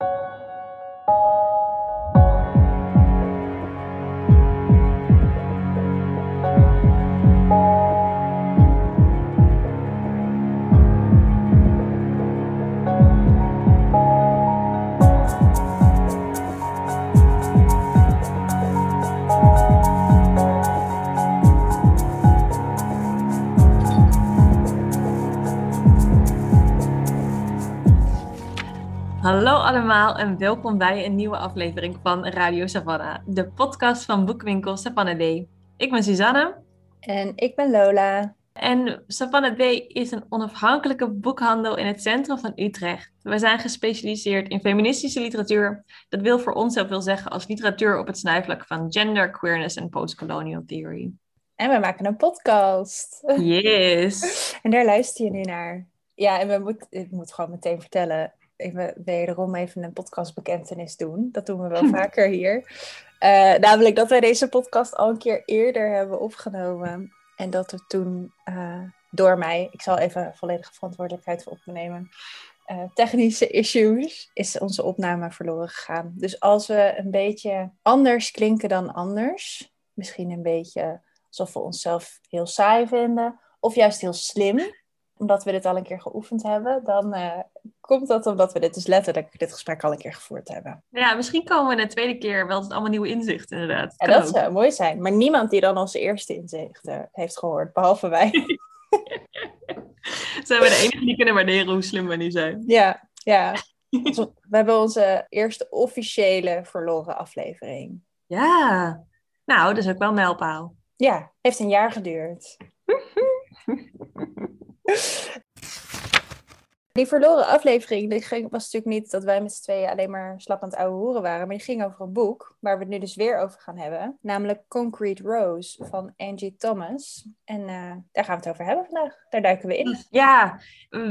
you Hallo allemaal en welkom bij een nieuwe aflevering van Radio Savannah, de podcast van boekwinkel Savannah D. Ik ben Suzanne. En ik ben Lola. En Savannah D is een onafhankelijke boekhandel in het centrum van Utrecht. We zijn gespecialiseerd in feministische literatuur. Dat wil voor ons zoveel zeggen als literatuur op het snijvlak van gender, queerness en postcolonial theory. En we maken een podcast. Yes. en daar luister je nu naar. Ja, en we moet, ik moet gewoon meteen vertellen even wederom even een podcastbekentenis doen. Dat doen we wel vaker hier. Uh, namelijk dat wij deze podcast al een keer eerder hebben opgenomen. En dat we toen uh, door mij, ik zal even volledige verantwoordelijkheid voor opnemen. Uh, technische issues is onze opname verloren gegaan. Dus als we een beetje anders klinken dan anders, misschien een beetje alsof we onszelf heel saai vinden, of juist heel slim, omdat we dit al een keer geoefend hebben, dan uh, komt dat omdat we dit dus letterlijk dit gesprek al een keer gevoerd hebben. Ja, misschien komen we de tweede keer wel tot allemaal nieuwe inzichten inderdaad. Ja, dat zou mooi zijn. Maar niemand die dan onze eerste inzichten heeft gehoord, behalve wij. zijn we de enige die kunnen waarderen hoe slim we nu zijn. Ja, ja. we hebben onze eerste officiële verloren aflevering. Ja, nou, dat is ook wel een mijlpaal. Ja, heeft een jaar geduurd. Die verloren aflevering die ging, was natuurlijk niet dat wij met z'n tweeën alleen maar slap aan het ouwe hoeren waren. Maar die ging over een boek waar we het nu dus weer over gaan hebben. Namelijk Concrete Rose van Angie Thomas. En uh, daar gaan we het over hebben vandaag. Daar duiken we in. Ja,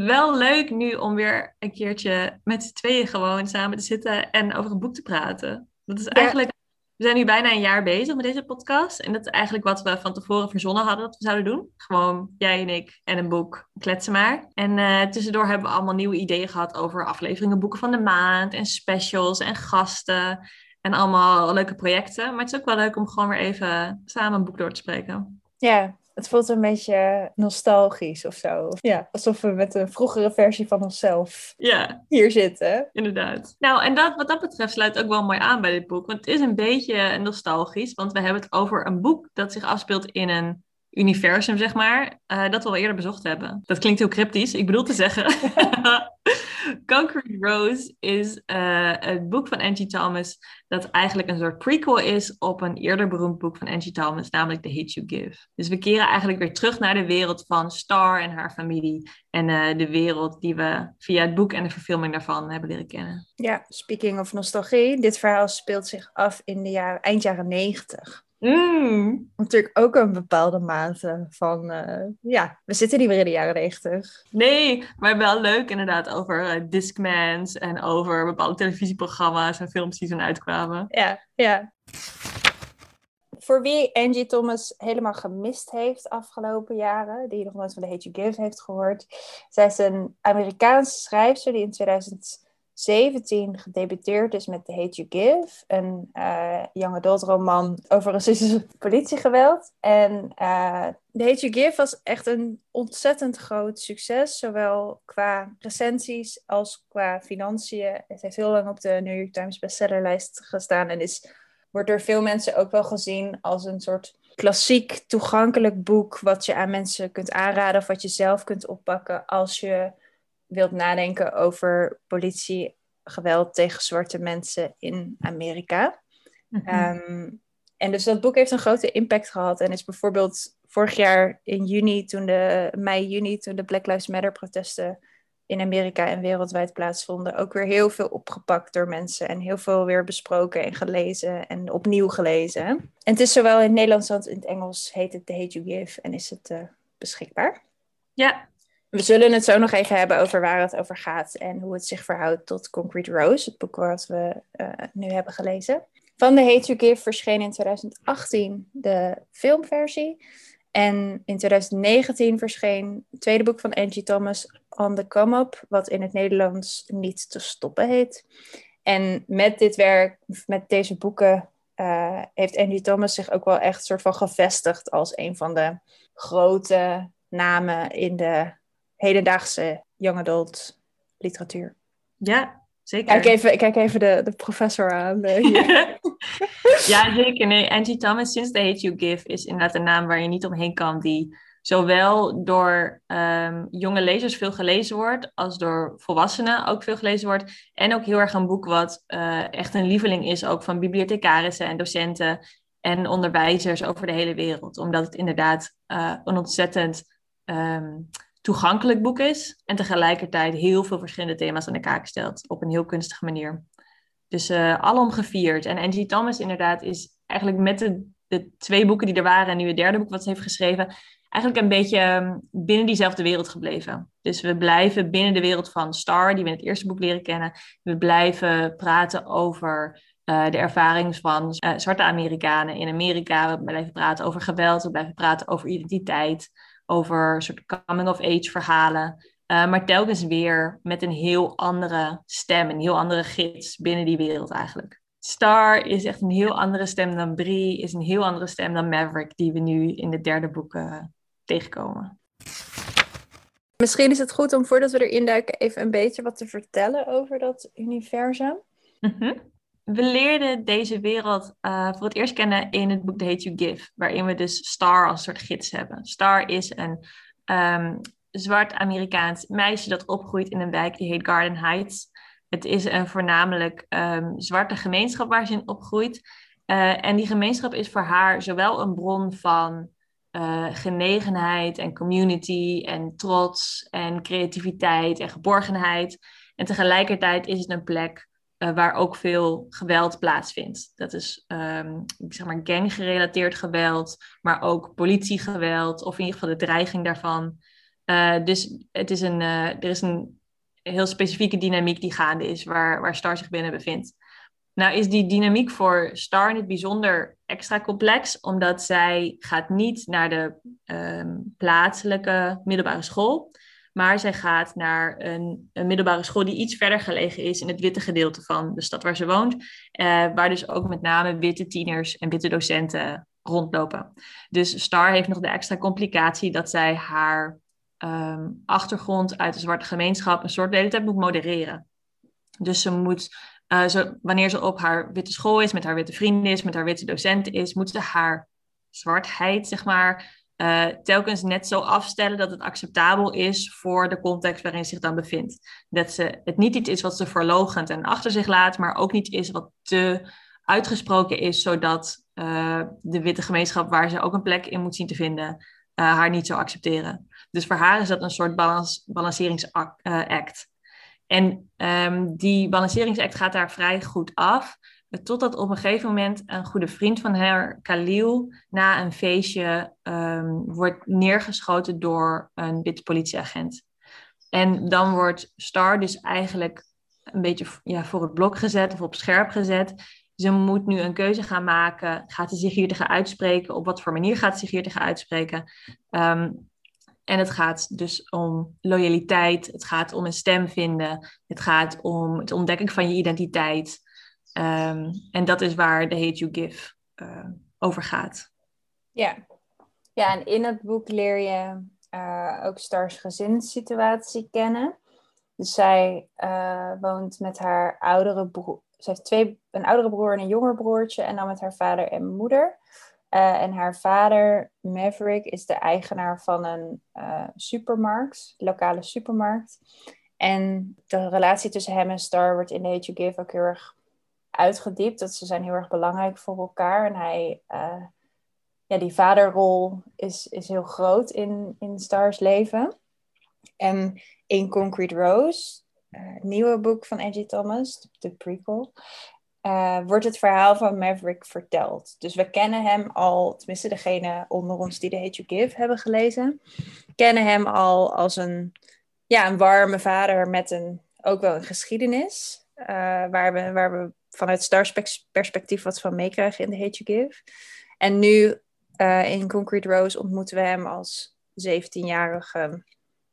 wel leuk nu om weer een keertje met z'n tweeën gewoon samen te zitten en over een boek te praten. Dat is eigenlijk we zijn nu bijna een jaar bezig met deze podcast. En dat is eigenlijk wat we van tevoren verzonnen hadden dat we zouden doen. Gewoon jij en ik en een boek, kletsen maar. En uh, tussendoor hebben we allemaal nieuwe ideeën gehad over afleveringen, boeken van de maand en specials en gasten. En allemaal leuke projecten. Maar het is ook wel leuk om gewoon weer even samen een boek door te spreken. Ja, het voelt een beetje nostalgisch of zo. Ja, alsof we met een vroegere versie van onszelf ja. hier zitten. Inderdaad. Nou, en dat, wat dat betreft sluit ook wel mooi aan bij dit boek. Want het is een beetje nostalgisch. Want we hebben het over een boek dat zich afspeelt in een universum, zeg maar, uh, dat we al eerder bezocht hebben. Dat klinkt heel cryptisch. Ik bedoel te zeggen, Concrete Rose is uh, het boek van Angie Thomas dat eigenlijk een soort prequel is op een eerder beroemd boek van Angie Thomas, namelijk The Hate You Give. Dus we keren eigenlijk weer terug naar de wereld van Star en haar familie en uh, de wereld die we via het boek en de verfilming daarvan hebben leren kennen. Ja, speaking of nostalgie, dit verhaal speelt zich af in de jaren, eind jaren negentig. Mm. Natuurlijk ook een bepaalde mate van, uh, ja, we zitten niet meer in de jaren negentig. Nee, maar wel leuk inderdaad over uh, Discmans en over bepaalde televisieprogramma's en films die toen uitkwamen. Ja, ja. Voor wie Angie Thomas helemaal gemist heeft afgelopen jaren, die nog nooit van de Hate You Give heeft gehoord. Zij is een Amerikaanse schrijfster die in 2000 17 gedebuteerd is met The Hate You Give, een uh, young adult roman over racistische politiegeweld. En uh, The Hate You Give was echt een ontzettend groot succes, zowel qua recensies als qua financiën. Het heeft heel lang op de New York Times bestsellerlijst gestaan en is, wordt door veel mensen ook wel gezien als een soort klassiek toegankelijk boek wat je aan mensen kunt aanraden of wat je zelf kunt oppakken als je wilt nadenken over politiegeweld tegen zwarte mensen in Amerika. Mm en dus dat boek heeft een grote impact gehad en is bijvoorbeeld vorig jaar in juni, toen de mei, juni, toen de Black Lives Matter protesten in Amerika en wereldwijd plaatsvonden, ook weer heel veel opgepakt door mensen en heel veel weer besproken en gelezen en opnieuw gelezen. En het is zowel in het Nederlands als in het Engels heet het The Hate You Give en is het uh, beschikbaar. Ja, we zullen het zo nog even hebben over waar het over gaat en hoe het zich verhoudt tot Concrete Rose, het boek wat we uh, nu hebben gelezen. Van The Hate You Give verscheen in 2018 de filmversie. En in 2019 verscheen het tweede boek van Angie Thomas, On the Come Up, wat in het Nederlands niet te stoppen heet. En met dit werk, met deze boeken, uh, heeft Angie Thomas zich ook wel echt soort van gevestigd als een van de grote namen in de hedendaagse young adult literatuur. Ja, zeker. Kijk even, kijk even de, de professor aan. Eh, ja, zeker. Nee, Angie Thomas, sinds The Hate You Give, is inderdaad een naam waar je niet omheen kan, die zowel door um, jonge lezers veel gelezen wordt, als door volwassenen ook veel gelezen wordt. En ook heel erg een boek wat uh, echt een lieveling is, ook van bibliothecarissen en docenten en onderwijzers over de hele wereld. Omdat het inderdaad uh, een ontzettend um, toegankelijk boek is en tegelijkertijd heel veel verschillende thema's aan de kaak stelt op een heel kunstige manier. Dus uh, alom gevierd. En Angie Thomas inderdaad is eigenlijk met de, de twee boeken die er waren en nu het derde boek wat ze heeft geschreven, eigenlijk een beetje ehm, binnen diezelfde wereld gebleven. Dus we blijven binnen de wereld van Star, die we in het eerste boek leren kennen. We blijven praten over uh, de ervaring van uh, zwarte Amerikanen in Amerika. We blijven praten over geweld, we blijven praten over identiteit, over soort coming-of-age verhalen. Uh, maar telkens weer met een heel andere stem, een heel andere gids binnen die wereld eigenlijk. Star is echt een heel andere stem dan Brie, is een heel andere stem dan Maverick, die we nu in de derde boek tegenkomen. Misschien is het goed om voordat we erin duiken even een beetje wat te vertellen over dat universum. Mhm. We leerden deze wereld uh, voor het eerst kennen in het boek The Hate You Give, waarin we dus Star als soort gids hebben. Star is een um, zwart Amerikaans meisje dat opgroeit in een wijk die heet Garden Heights. Het is een voornamelijk um, zwarte gemeenschap waar ze in opgroeit. Uh, en die gemeenschap is voor haar zowel een bron van uh, genegenheid en community en trots en creativiteit en geborgenheid. En tegelijkertijd is het een plek uh, waar ook veel geweld plaatsvindt. Dat is um, zeg maar ganggerelateerd geweld, maar ook politiegeweld of in ieder geval de dreiging daarvan. Uh, dus het is een, er is een heel specifieke dynamiek die gaande is waar, waar Star zich binnen bevindt. Nou is die dynamiek voor Star in het bijzonder extra complex, omdat zij gaat niet naar de um, plaatselijke middelbare school, maar zij gaat naar een, een, middelbare school die iets verder gelegen is in het witte gedeelte van de stad waar ze woont, uh, waar dus ook met name witte tieners en witte docenten rondlopen. Dus Star heeft nog de extra complicatie dat zij haar um, achtergrond uit de zwarte gemeenschap een soort de moet modereren. Dus ze moet zo, wanneer ze op haar witte school is, met haar witte vrienden is, met haar witte docenten is, moet ze haar zwartheid, zeg maar, uh, telkens net zo afstellen dat het acceptabel is voor de context waarin ze zich dan bevindt. Dat ze, het niet iets is wat ze verlogend en achter zich laat, maar ook niet is wat te uitgesproken is, zodat uh, de witte gemeenschap, waar ze ook een plek in moet zien te vinden, haar niet zou accepteren. Dus voor haar is dat een soort balans, balanceringsact. En um, die balanceringsact gaat daar vrij goed af. Totdat op een gegeven moment een goede vriend van haar, Khalil, na een feestje um, wordt neergeschoten door een witte politieagent. En dan wordt Star dus eigenlijk een beetje ja, voor het blok gezet of op scherp gezet. Ze moet nu een keuze gaan maken. Gaat ze zich hier tegen uitspreken? Op wat voor manier gaat ze zich hier tegen uitspreken? Um, en het gaat dus om loyaliteit, het gaat om een stem vinden, het gaat om het ontdekken van je identiteit. Um, en dat is waar The Hate You Give uh, over gaat. Ja. ja, en in het boek leer je uh, ook Stars gezinssituatie kennen. Dus zij uh, woont met haar oudere broer. Ze heeft twee, een oudere broer en een jonger broertje. En dan met haar vader en moeder. Uh, en haar vader, Maverick, is de eigenaar van een supermarkt, lokale supermarkt. En de relatie tussen hem en Star wordt in The Hate You Give ook heel erg uitgediept. Dat ze zijn heel erg belangrijk voor elkaar. En hij, uh, ja, die vaderrol is, is heel groot in, in Stars leven. En in Concrete Rose, het nieuwe boek van Angie Thomas, de prequel, uh, wordt het verhaal van Maverick verteld. Dus we kennen hem al, tenminste degene onder ons die The Hate You Give hebben gelezen, kennen hem al als een, ja, een warme vader met een, ook wel een geschiedenis, uh, waar, we, waar we vanuit Stars perspectief wat van meekrijgen in The Hate You Give. En nu uh, in Concrete Rose ontmoeten we hem als 17-jarige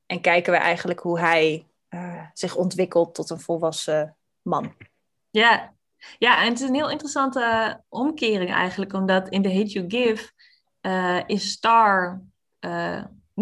en kijken we eigenlijk hoe hij zich ontwikkelt tot een volwassen man. Ja. ja, en het is een heel interessante omkering eigenlijk, omdat in The Hate You Give is Star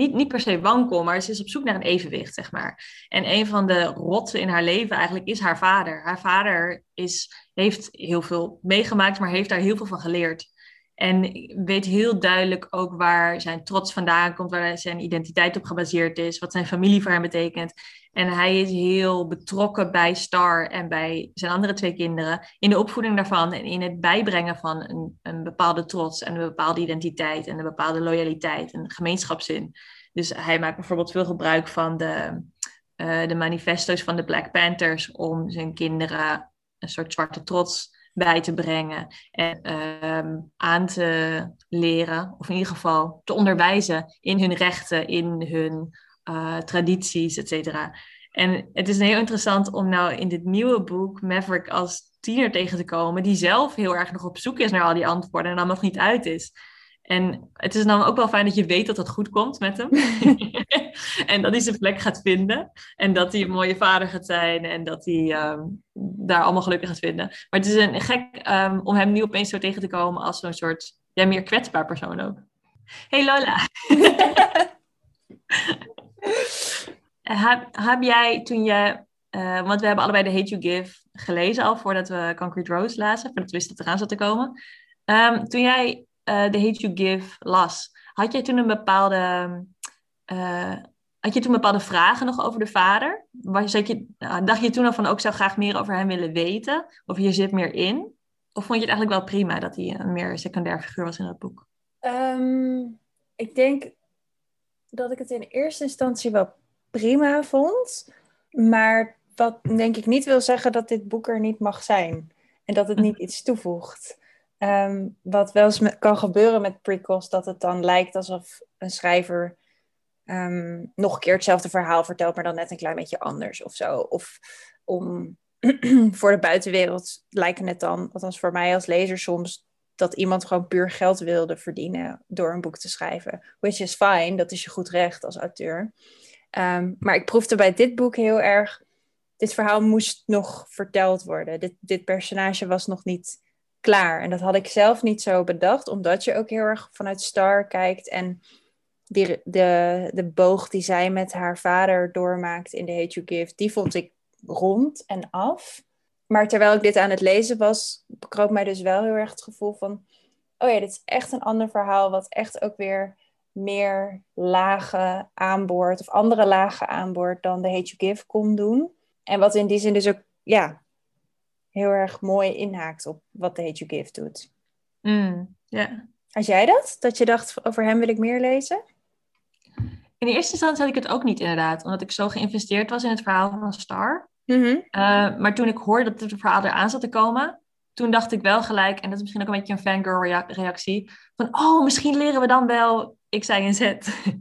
niet, niet per se wankel, maar ze is op zoek naar een evenwicht, zeg maar. En een van de rotsen in haar leven eigenlijk is haar vader. Haar vader is, heeft heel veel meegemaakt, maar heeft daar heel veel van geleerd. En weet heel duidelijk ook waar zijn trots vandaan komt, waar zijn identiteit op gebaseerd is, wat zijn familie voor hem betekent. En hij is heel betrokken bij Star en bij zijn andere twee kinderen in de opvoeding daarvan en in het bijbrengen van een, een bepaalde trots en een bepaalde identiteit en een bepaalde loyaliteit en gemeenschapszin. Dus hij maakt bijvoorbeeld veel gebruik van de, uh, de manifesto's van de Black Panthers om zijn kinderen een soort zwarte trots bij te brengen en uh, aan te leren, of in ieder geval te onderwijzen in hun rechten, in hun uh, tradities, et cetera. En het is heel interessant om nou in dit nieuwe boek Maverick als tiener tegen te komen, die zelf heel erg nog op zoek is naar al die antwoorden en dan nog niet uit is. En het is dan ook wel fijn dat je weet dat het goed komt met hem. en dat hij zijn plek gaat vinden. En dat hij een mooie vader gaat zijn. En dat hij um, daar allemaal gelukkig gaat vinden. Maar het is een gek um, om hem nu opeens zo tegen te komen als zo'n soort... Ja, meer kwetsbaar persoon ook. Hey Lola. heb, heb jij toen je... Uh, want we hebben allebei de Hate You Give gelezen al voordat we Concrete Rose lazen. Voordat we wisten dat eraan zat te komen. Um, toen jij uh, The Hate You Give las, had jij toen een bepaalde... Uh, had je toen bepaalde vragen nog over de vader? Je, dacht je toen al van ook zou graag meer over hem willen weten? Of je zit meer in? Of vond je het eigenlijk wel prima dat hij een meer secundair figuur was in dat boek? Um, ik denk dat ik het in eerste instantie wel prima vond. Maar wat denk ik niet wil zeggen dat dit boek er niet mag zijn. En dat het niet iets toevoegt. Um, wat wel eens kan gebeuren met prequels, dat het dan lijkt alsof een schrijver um, nog een keer hetzelfde verhaal vertelt, maar dan net een klein beetje anders of zo. Of om voor de buitenwereld lijken het dan, althans voor mij als lezer soms, dat iemand gewoon puur geld wilde verdienen door een boek te schrijven. Which is fine, dat is je goed recht als auteur. Um, maar ik proefde bij dit boek heel erg, dit verhaal moest nog verteld worden. Dit, dit personage was nog niet klaar. En dat had ik zelf niet zo bedacht, omdat je ook heel erg vanuit Star kijkt en de, de boog die zij met haar vader doormaakt in The Hate You Give, die vond ik rond en af. Maar terwijl ik dit aan het lezen was, bekroop mij dus wel heel erg het gevoel van, oh ja, dit is echt een ander verhaal, wat echt ook weer meer lagen aanboord, of andere lagen aanboord dan The Hate You Give kon doen. En wat in die zin dus ook, ja, heel erg mooi inhaakt op wat The Hate You Give doet. Mm, yeah. Had jij dat? Dat je dacht, over hem wil ik meer lezen? In de eerste instantie had ik het ook niet inderdaad, omdat ik zo geïnvesteerd was in het verhaal van Star. Mm -hmm. uh, maar toen ik hoorde dat het verhaal eraan zat te komen, toen dacht ik wel gelijk, en dat is misschien ook een beetje een fangirl reactie, van oh, misschien leren we dan wel X, Y en Z.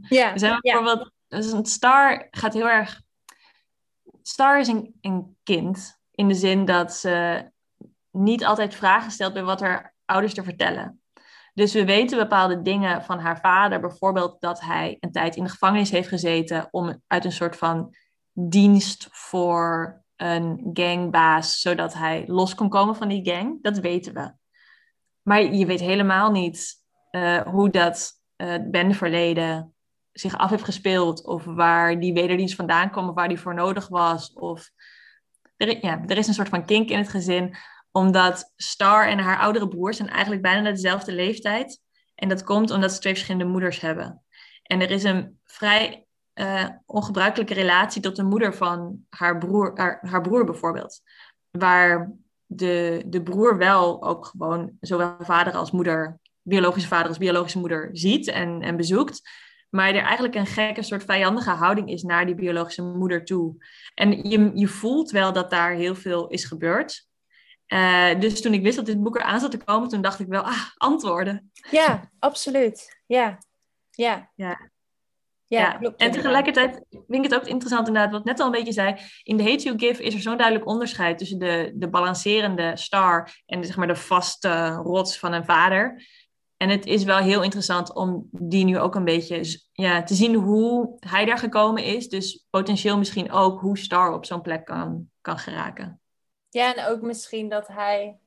Ja. dus bijvoorbeeld, dus een Star gaat heel erg... Star is een, een kind, in de zin dat ze niet altijd vragen stelt bij wat haar ouders te vertellen. Dus we weten bepaalde dingen van haar vader. Bijvoorbeeld dat hij een tijd in de gevangenis heeft gezeten om uit een soort van dienst voor een gangbaas, zodat hij los kon komen van die gang. Dat weten we. Maar je weet helemaal niet uh, hoe dat uh, bendeverleden zich af heeft gespeeld. Of waar die wederdienst vandaan kwam, of waar die voor nodig was. Of er, ja, er is een soort van kink in het gezin, omdat Star en haar oudere broers zijn eigenlijk bijna dezelfde leeftijd. En dat komt omdat ze twee verschillende moeders hebben. En er is een vrij uh, ongebruikelijke relatie tot de moeder van haar broer, haar, haar broer bijvoorbeeld. Waar de, de broer wel ook gewoon zowel vader als moeder, biologische vader als biologische moeder ziet en, en bezoekt. Maar er eigenlijk een gekke soort vijandige houding is naar die biologische moeder toe. En je, je voelt wel dat daar heel veel is gebeurd. Uh, dus toen ik wist dat dit boek eraan zat te komen, toen dacht ik wel, ah, antwoorden. Ja, absoluut. Ja, ja. ja. Ja, klopt. En tegelijkertijd vind ik het ook interessant inderdaad, wat net al een beetje zei. In de Hate You Give is er zo'n duidelijk onderscheid tussen de, de balancerende star en de, zeg maar, de vaste rots van een vader. En het is wel heel interessant om die nu ook een beetje ja, te zien hoe hij daar gekomen is. Dus potentieel misschien ook hoe Star op zo'n plek kan, kan geraken. Ja, en ook misschien dat hij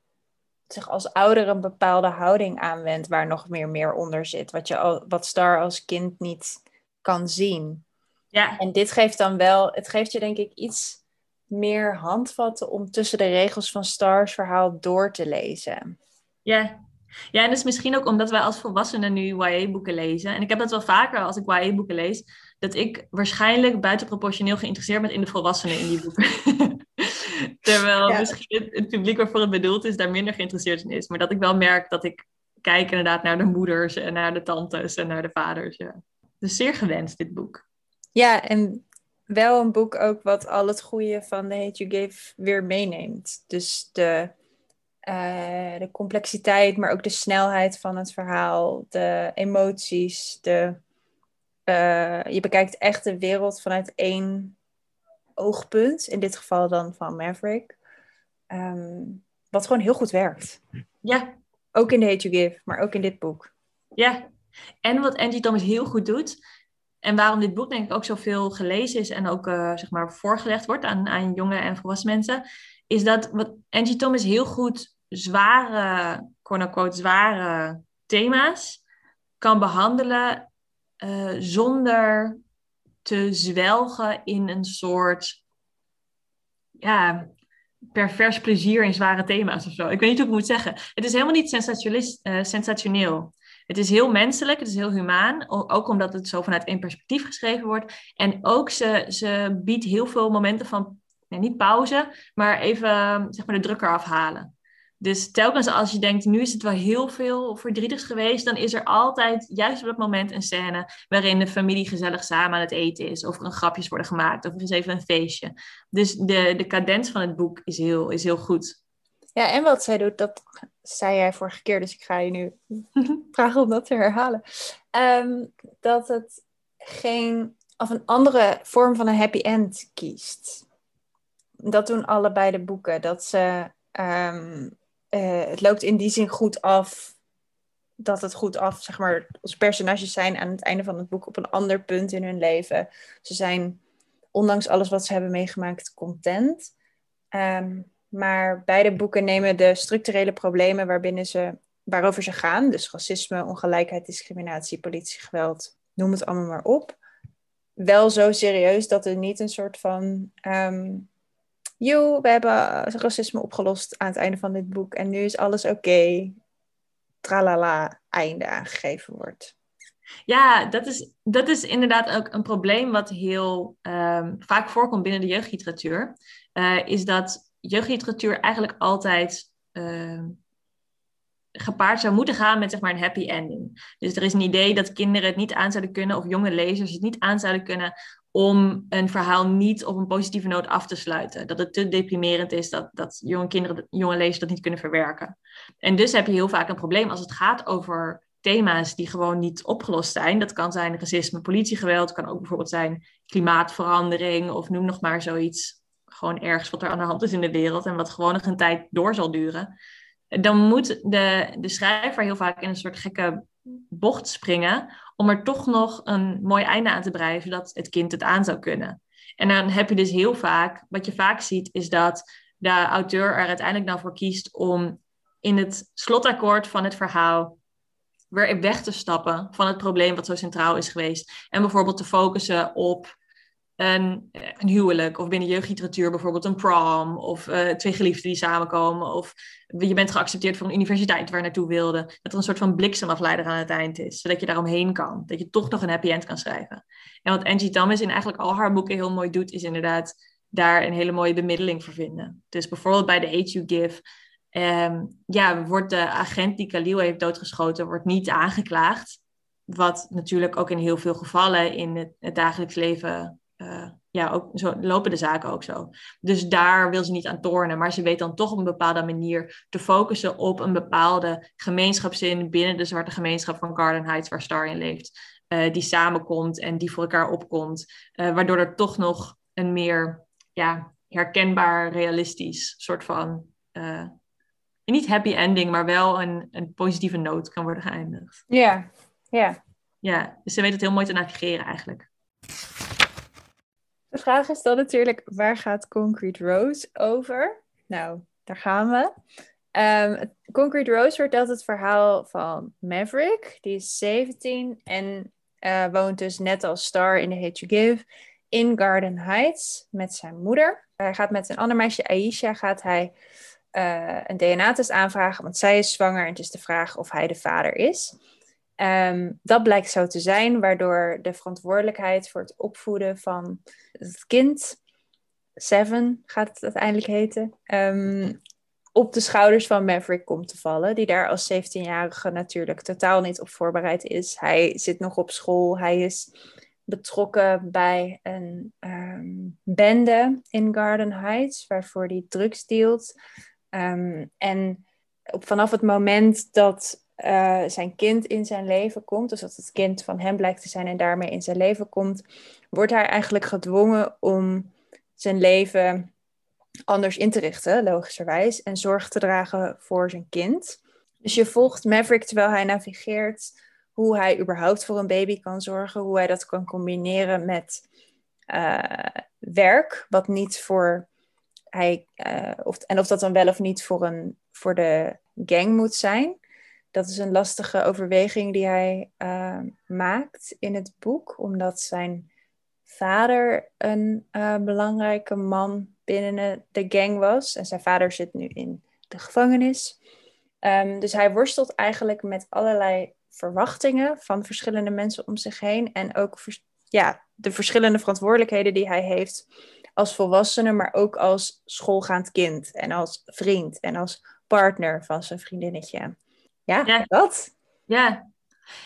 zich als ouder een bepaalde houding aanwendt waar nog meer meer onder zit. Wat, je al, wat Star als kind niet kan zien. Ja. En dit geeft dan wel, het geeft je denk ik iets meer handvatten om tussen de regels van Stars verhaal door te lezen. Ja. Ja, en dus misschien ook omdat wij als volwassenen nu YA-boeken lezen. En ik heb dat wel vaker als ik YA-boeken lees, dat ik waarschijnlijk buitenproportioneel geïnteresseerd ben in de volwassenen in die boeken. Terwijl misschien het, publiek waarvoor het bedoeld is, daar minder geïnteresseerd in is. Maar dat ik wel merk dat ik kijk inderdaad naar de moeders en naar de tantes en naar de vaders. Ja. Dus zeer gewenst, dit boek. Ja, en wel een boek ook wat al het goede van The Hate You Gave weer meeneemt. Dus de, uh, de complexiteit, maar ook de snelheid van het verhaal, de emoties. De, uh, je bekijkt echt de wereld vanuit één oogpunt. In dit geval dan van Maverick. Um, wat gewoon heel goed werkt. Ja. Ook in The Hate You Give, maar ook in dit boek. Ja. En wat Angie Thomas heel goed doet, en waarom dit boek denk ik ook zoveel gelezen is en ook uh, zeg maar voorgelegd wordt aan, aan jonge en volwassen mensen, is dat wat Angie Thomas heel goed zware, quote-unquote, zware thema's kan behandelen uh, zonder te zwelgen in een soort ja, pervers plezier in zware thema's of zo. Ik weet niet hoe ik moet zeggen. Het is helemaal niet uh, sensationeel. Het is heel menselijk, het is heel humaan, ook omdat het zo vanuit één perspectief geschreven wordt. En ook ze, ze biedt heel veel momenten van, niet pauze, maar even zeg maar, de drukker afhalen. Dus telkens als je denkt, nu is het wel heel veel verdrietigs geweest, dan is er altijd, juist op dat moment, een scène waarin de familie gezellig samen aan het eten is, of er een grapjes worden gemaakt, of er is even een feestje. Dus de, de cadens van het boek is heel, is heel goed. Ja, en wat zij doet, dat zei jij vorige keer, dus ik ga je nu vragen om dat te herhalen. Ehm, dat het geen, of een andere vorm van een happy end kiest. Dat doen allebei de boeken. Dat ze, um, het loopt in die zin goed af, dat het goed af, zeg maar, onze personages zijn aan het einde van het boek op een ander punt in hun leven. Ze zijn, ondanks alles wat ze hebben meegemaakt, content. Um, maar beide boeken nemen de structurele problemen waarbinnen ze, waarover ze gaan, dus racisme, ongelijkheid, discriminatie, politiegeweld, noem het allemaal maar op, wel zo serieus dat er niet een soort van. Um, we hebben racisme opgelost aan het einde van dit boek en nu is alles oké. Tralala, einde aangegeven wordt. Ja, dat is, dat is inderdaad ook een probleem wat heel um, vaak voorkomt binnen de jeugdliteratuur. Uh, is dat jeugdliteratuur eigenlijk altijd uh, gepaard zou moeten gaan met zeg maar, een happy ending. Dus er is een idee dat kinderen het niet aan zouden kunnen, of jonge lezers het niet aan zouden kunnen, om een verhaal niet op een positieve noot af te sluiten. Dat het te deprimerend is, dat, dat jonge kinderen, jonge lezers dat niet kunnen verwerken. En dus heb je heel vaak een probleem als het gaat over thema's die gewoon niet opgelost zijn. Dat kan zijn racisme, politiegeweld, kan ook bijvoorbeeld zijn klimaatverandering of noem nog maar zoiets gewoon ergens wat er aan de hand is in de wereld en wat gewoon nog een tijd door zal duren, dan moet de, de schrijver heel vaak in een soort gekke bocht springen om er toch nog een mooi einde aan te breien, zodat het kind het aan zou kunnen. En dan heb je dus heel vaak, wat je vaak ziet, is dat de auteur er uiteindelijk dan voor kiest om in het slotakkoord van het verhaal weer weg te stappen van het probleem wat zo centraal is geweest. En bijvoorbeeld te focussen op een, een huwelijk of binnen jeugdliteratuur bijvoorbeeld een prom of uh, twee geliefden die samenkomen of je bent geaccepteerd voor een universiteit waar je naartoe wilde. Dat er een soort van bliksemafleider aan het eind is, zodat je daaromheen kan. Dat je toch nog een happy end kan schrijven. En wat Angie Thomas in eigenlijk al haar boeken heel mooi doet, is inderdaad daar een hele mooie bemiddeling voor vinden. Dus bijvoorbeeld bij The Age You Give um, ja, wordt de agent die Khalil heeft doodgeschoten, wordt niet aangeklaagd. Wat natuurlijk ook in heel veel gevallen in het dagelijks leven uh, ja, ook zo lopen de zaken ook zo. Dus daar wil ze niet aan tornen, maar ze weet dan toch op een bepaalde manier te focussen op een bepaalde gemeenschapszin binnen de zwarte gemeenschap van Garden Heights, waar Star in leeft, uh, die samenkomt en die voor elkaar opkomt, uh, waardoor er toch nog een meer ja, herkenbaar, realistisch soort van, niet happy ending, maar wel een, een positieve noot kan worden geëindigd. Ja, ja. Ja, dus ze weet het heel mooi te navigeren eigenlijk. De vraag is dan natuurlijk, waar gaat Concrete Rose over? Nou, daar gaan we. Um, Concrete Rose vertelt het verhaal van Maverick. Die is 17 en uh, woont dus net als Star in The Hate You Give in Garden Heights met zijn moeder. Hij gaat met een ander meisje, Aisha, gaat hij uh, een DNA-test aanvragen, want zij is zwanger en het is de vraag of hij de vader is. Um, dat blijkt zo te zijn, waardoor de verantwoordelijkheid voor het opvoeden van het kind, Seven gaat het uiteindelijk heten, um, op de schouders van Maverick komt te vallen, die daar als 17-jarige natuurlijk totaal niet op voorbereid is. Hij zit nog op school, hij is betrokken bij een um, bende in Garden Heights, waarvoor hij drugs dealt. En op, vanaf het moment dat uh, zijn kind in zijn leven komt, dus dat het kind van hem blijkt te zijn en daarmee in zijn leven komt, wordt hij eigenlijk gedwongen om zijn leven anders in te richten, logischerwijs, en zorg te dragen voor zijn kind. Dus je volgt Maverick terwijl hij navigeert hoe hij überhaupt voor een baby kan zorgen, hoe hij dat kan combineren met uh, werk, wat niet voor hij, uh, of, en of dat dan wel of niet voor, een, voor de gang moet zijn. Dat is een lastige overweging die hij uh, maakt in het boek, omdat zijn vader een belangrijke man binnen de gang was. En zijn vader zit nu in de gevangenis. Um, dus hij worstelt eigenlijk met allerlei verwachtingen van verschillende mensen om zich heen. En ook ja, de verschillende verantwoordelijkheden die hij heeft als volwassene, maar ook als schoolgaand kind. En als vriend en als partner van zijn vriendinnetje. Ja, ja. dat. Ja,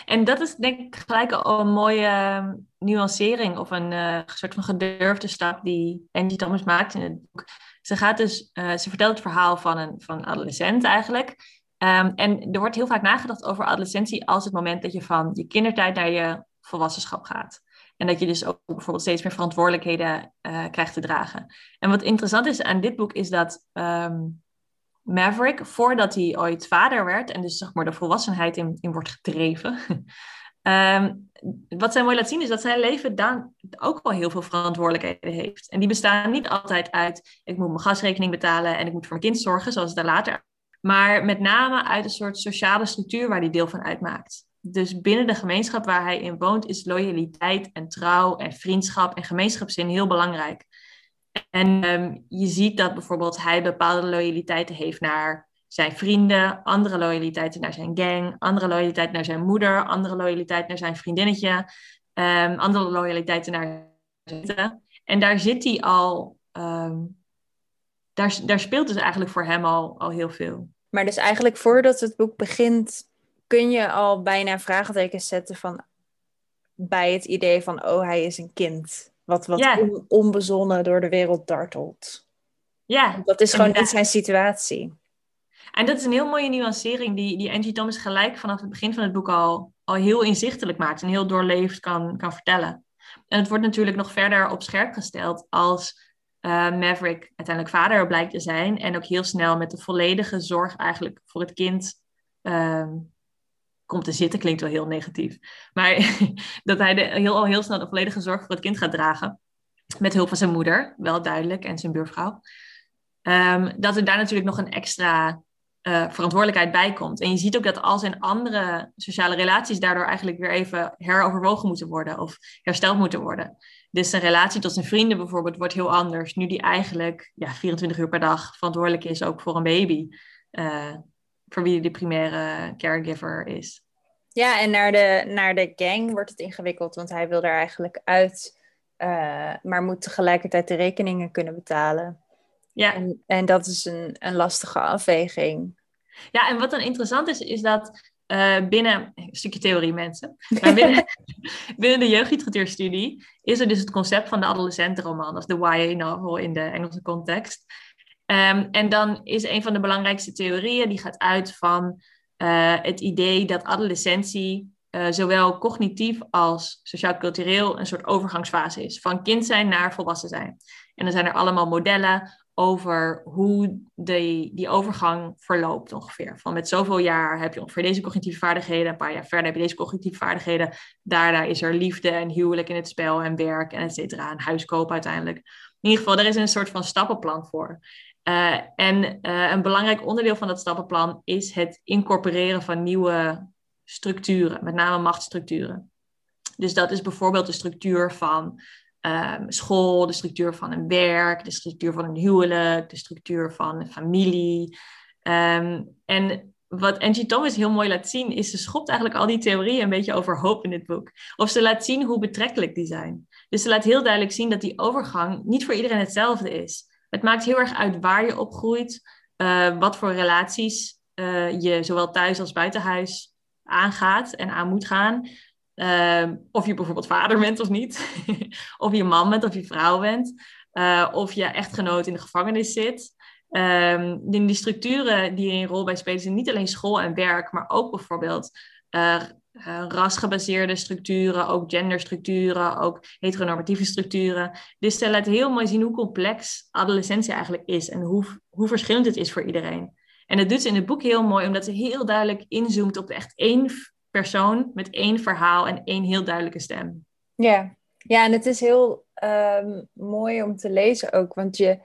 en dat is denk ik gelijk al een mooie ehm, nuancering of een uh, soort van gedurfde stap die Angie Thomas maakt in het boek. Ze, gaat dus, uh, ze vertelt het verhaal van een, van een adolescent eigenlijk. Um, en er wordt heel vaak nagedacht over adolescentie als het moment dat je van je kindertijd naar je volwassenschap gaat. En dat je dus ook bijvoorbeeld steeds meer verantwoordelijkheden uh, krijgt te dragen. En wat interessant is aan dit boek is dat um, Maverick, voordat hij ooit vader werd en dus zeg maar de volwassenheid in, in wordt gedreven. um, wat zij mooi laat zien is dat zijn leven dan ook wel heel veel verantwoordelijkheden heeft. En die bestaan niet altijd uit, ik moet mijn gasrekening betalen en ik moet voor mijn kind zorgen, zoals het daar later. Maar met name uit een soort sociale structuur waar hij deel van uitmaakt. Dus binnen de gemeenschap waar hij in woont is loyaliteit en trouw en vriendschap en gemeenschapszin heel belangrijk. En um, je ziet dat bijvoorbeeld hij bepaalde loyaliteiten heeft naar zijn vrienden, andere loyaliteiten naar zijn gang, andere loyaliteiten naar zijn moeder, andere loyaliteiten naar zijn vriendinnetje, um, andere loyaliteiten naar zijn En daar zit hij al, um, daar, daar speelt dus eigenlijk voor hem al, al heel veel. Maar dus eigenlijk voordat het boek begint, kun je al bijna vraagtekens zetten van bij het idee van, oh, hij is een kind. Wat, wat onbezonnen door de wereld dartelt. Ja. Dat is gewoon niet zijn situatie. En dat is een heel mooie nuancering die, die Angie Thomas gelijk vanaf het begin van het boek al, al heel inzichtelijk maakt en heel doorleefd kan, kan vertellen. En het wordt natuurlijk nog verder op scherp gesteld als uh, Maverick uiteindelijk vader blijkt te zijn en ook heel snel met de volledige zorg eigenlijk voor het kind uh, komt te zitten, klinkt wel heel negatief. Maar dat hij de, heel, al heel snel de volledige zorg voor het kind gaat dragen. Met hulp van zijn moeder, wel duidelijk, en zijn buurvrouw. Um, dat er daar natuurlijk nog een extra uh, verantwoordelijkheid bij komt. En je ziet ook dat al zijn andere sociale relaties daardoor eigenlijk weer even heroverwogen moeten worden of hersteld moeten worden. Dus zijn relatie tot zijn vrienden bijvoorbeeld wordt heel anders. Nu die eigenlijk ja, 24 uur per dag verantwoordelijk is ook voor een baby. Uh, voor wie de primaire caregiver is. Ja, en naar de, naar de gang wordt het ingewikkeld, want hij wil er eigenlijk uit, uh, maar moet tegelijkertijd de rekeningen kunnen betalen. Ja. En, en dat is een, een lastige afweging. Ja, en wat dan interessant is, is dat uh, binnen, een stukje theorie mensen, maar binnen, binnen de jeugdliteratuurstudie is er dus het concept van de adolescentenroman, dat is de YA novel in de Engelse context. Um, en dan is een van de belangrijkste theorieën, die gaat uit van uh, het idee dat adolescentie uh, zowel cognitief als sociaal-cultureel een soort overgangsfase is. Van kind zijn naar volwassen zijn. En dan zijn er allemaal modellen over hoe die, die overgang verloopt ongeveer. Van met zoveel jaar heb je ongeveer deze cognitieve vaardigheden, een paar jaar verder heb je deze cognitieve vaardigheden. Daarna is er liefde en huwelijk in het spel en werk en et cetera, en huiskoop uiteindelijk. In ieder geval, er is een soort van stappenplan voor. Uh, en uh, een belangrijk onderdeel van dat stappenplan is het incorporeren van nieuwe structuren, met name machtsstructuren. Dus dat is bijvoorbeeld de structuur van um, school, de structuur van een werk, de structuur van een huwelijk, de structuur van een familie. Um, en wat Angie Thomas heel mooi laat zien, is ze schopt eigenlijk al die theorieën een beetje overhoop in dit boek. Of ze laat zien hoe betrekkelijk die zijn. Dus ze laat heel duidelijk zien dat die overgang niet voor iedereen hetzelfde is. Het maakt heel erg uit waar je opgroeit, uh, wat voor relaties uh, je zowel thuis als buiten huis aangaat en aan moet gaan. Uh, of je bijvoorbeeld vader bent of niet. of je man bent of je vrouw bent. Uh, of je echtgenoot in de gevangenis zit. Um, die structuren die een rol bij spelen zijn niet alleen school en werk, maar ook bijvoorbeeld uh, rasgebaseerde structuren, ook genderstructuren, ook heteronormatieve structuren. Dus ze laat heel mooi zien hoe complex adolescentie eigenlijk is en hoe, hoe verschillend het is voor iedereen. En dat doet ze in het boek heel mooi, omdat ze heel duidelijk inzoomt op echt één persoon met één verhaal en één heel duidelijke stem. Ja, ja en het is heel um, mooi om te lezen ook, want je,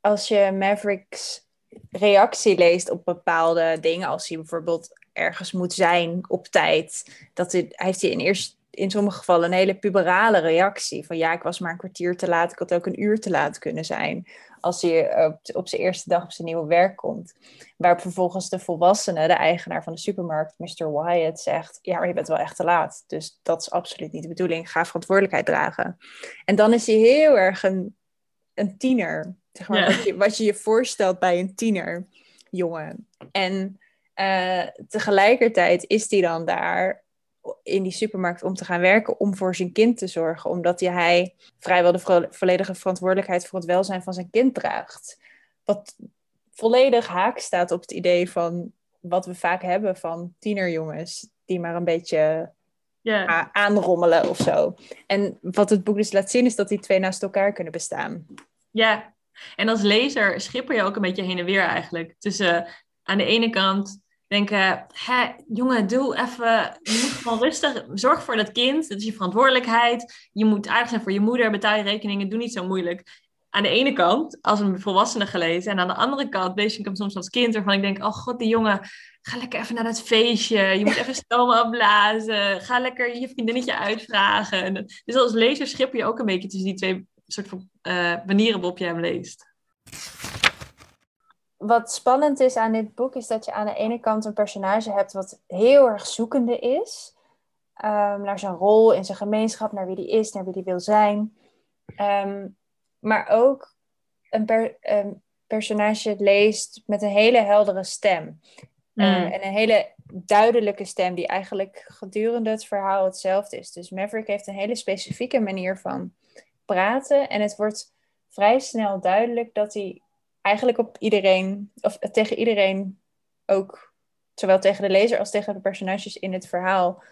als je Mavericks reactie leest op bepaalde dingen, als hij bijvoorbeeld ergens moet zijn op tijd, dat hij, heeft hij in eerst in sommige gevallen een hele puberale reactie. Van ja, ik was maar een kwartier te laat, ik had ook een uur te laat kunnen zijn. Als hij op, op zijn eerste dag op zijn nieuwe werk komt. Waar vervolgens de volwassene, de eigenaar van de supermarkt, Mr. Wyatt, zegt: Ja, maar je bent wel echt te laat. Dus dat is absoluut niet de bedoeling. Ga verantwoordelijkheid dragen. En dan is hij heel erg een, een tiener. Zeg maar, wat, je, wat je je voorstelt bij een tiener, jongen. En uh, tegelijkertijd is hij dan daar in die supermarkt om te gaan werken om voor zijn kind te zorgen, omdat hij vrijwel de volledige verantwoordelijkheid voor het welzijn van zijn kind draagt. Wat volledig haak staat op het idee van wat we vaak hebben van tienerjongens die maar een beetje yeah. aanrommelen of zo. En wat het boek dus laat zien is dat die twee naast elkaar kunnen bestaan. Ja, en als lezer schipper je ook een beetje heen en weer eigenlijk. Tussen aan de ene kant denken, Hé, jongen, doe even, je moet gewoon rustig, zorg voor dat kind, dat is je verantwoordelijkheid. Je moet aardig zijn voor je moeder, betaal je rekeningen, doe niet zo moeilijk. Aan de ene kant, als een volwassene gelezen, en aan de andere kant lees ik hem soms als kind, waarvan ik denk, oh god, die jongen, ga lekker even naar dat feestje, je moet even stomen opblazen, ga lekker je vriendinnetje uitvragen. Dus als lezer schip je ook een beetje tussen die twee soort van uh, manieren waarop je hem leest wat spannend is aan dit boek, is dat je aan de ene kant een personage hebt wat heel erg zoekende is. Um, naar zijn rol in zijn gemeenschap, naar wie die is, naar wie die wil zijn. Um, maar ook een, per, een, personage leest met een hele heldere stem. Mm. Uh, en een hele duidelijke stem die eigenlijk gedurende het verhaal hetzelfde is. Dus Maverick heeft een hele specifieke manier van praten. En het wordt vrij snel duidelijk dat hij eigenlijk op iedereen, of tegen iedereen ook, zowel tegen de lezer als tegen de personages in het verhaal,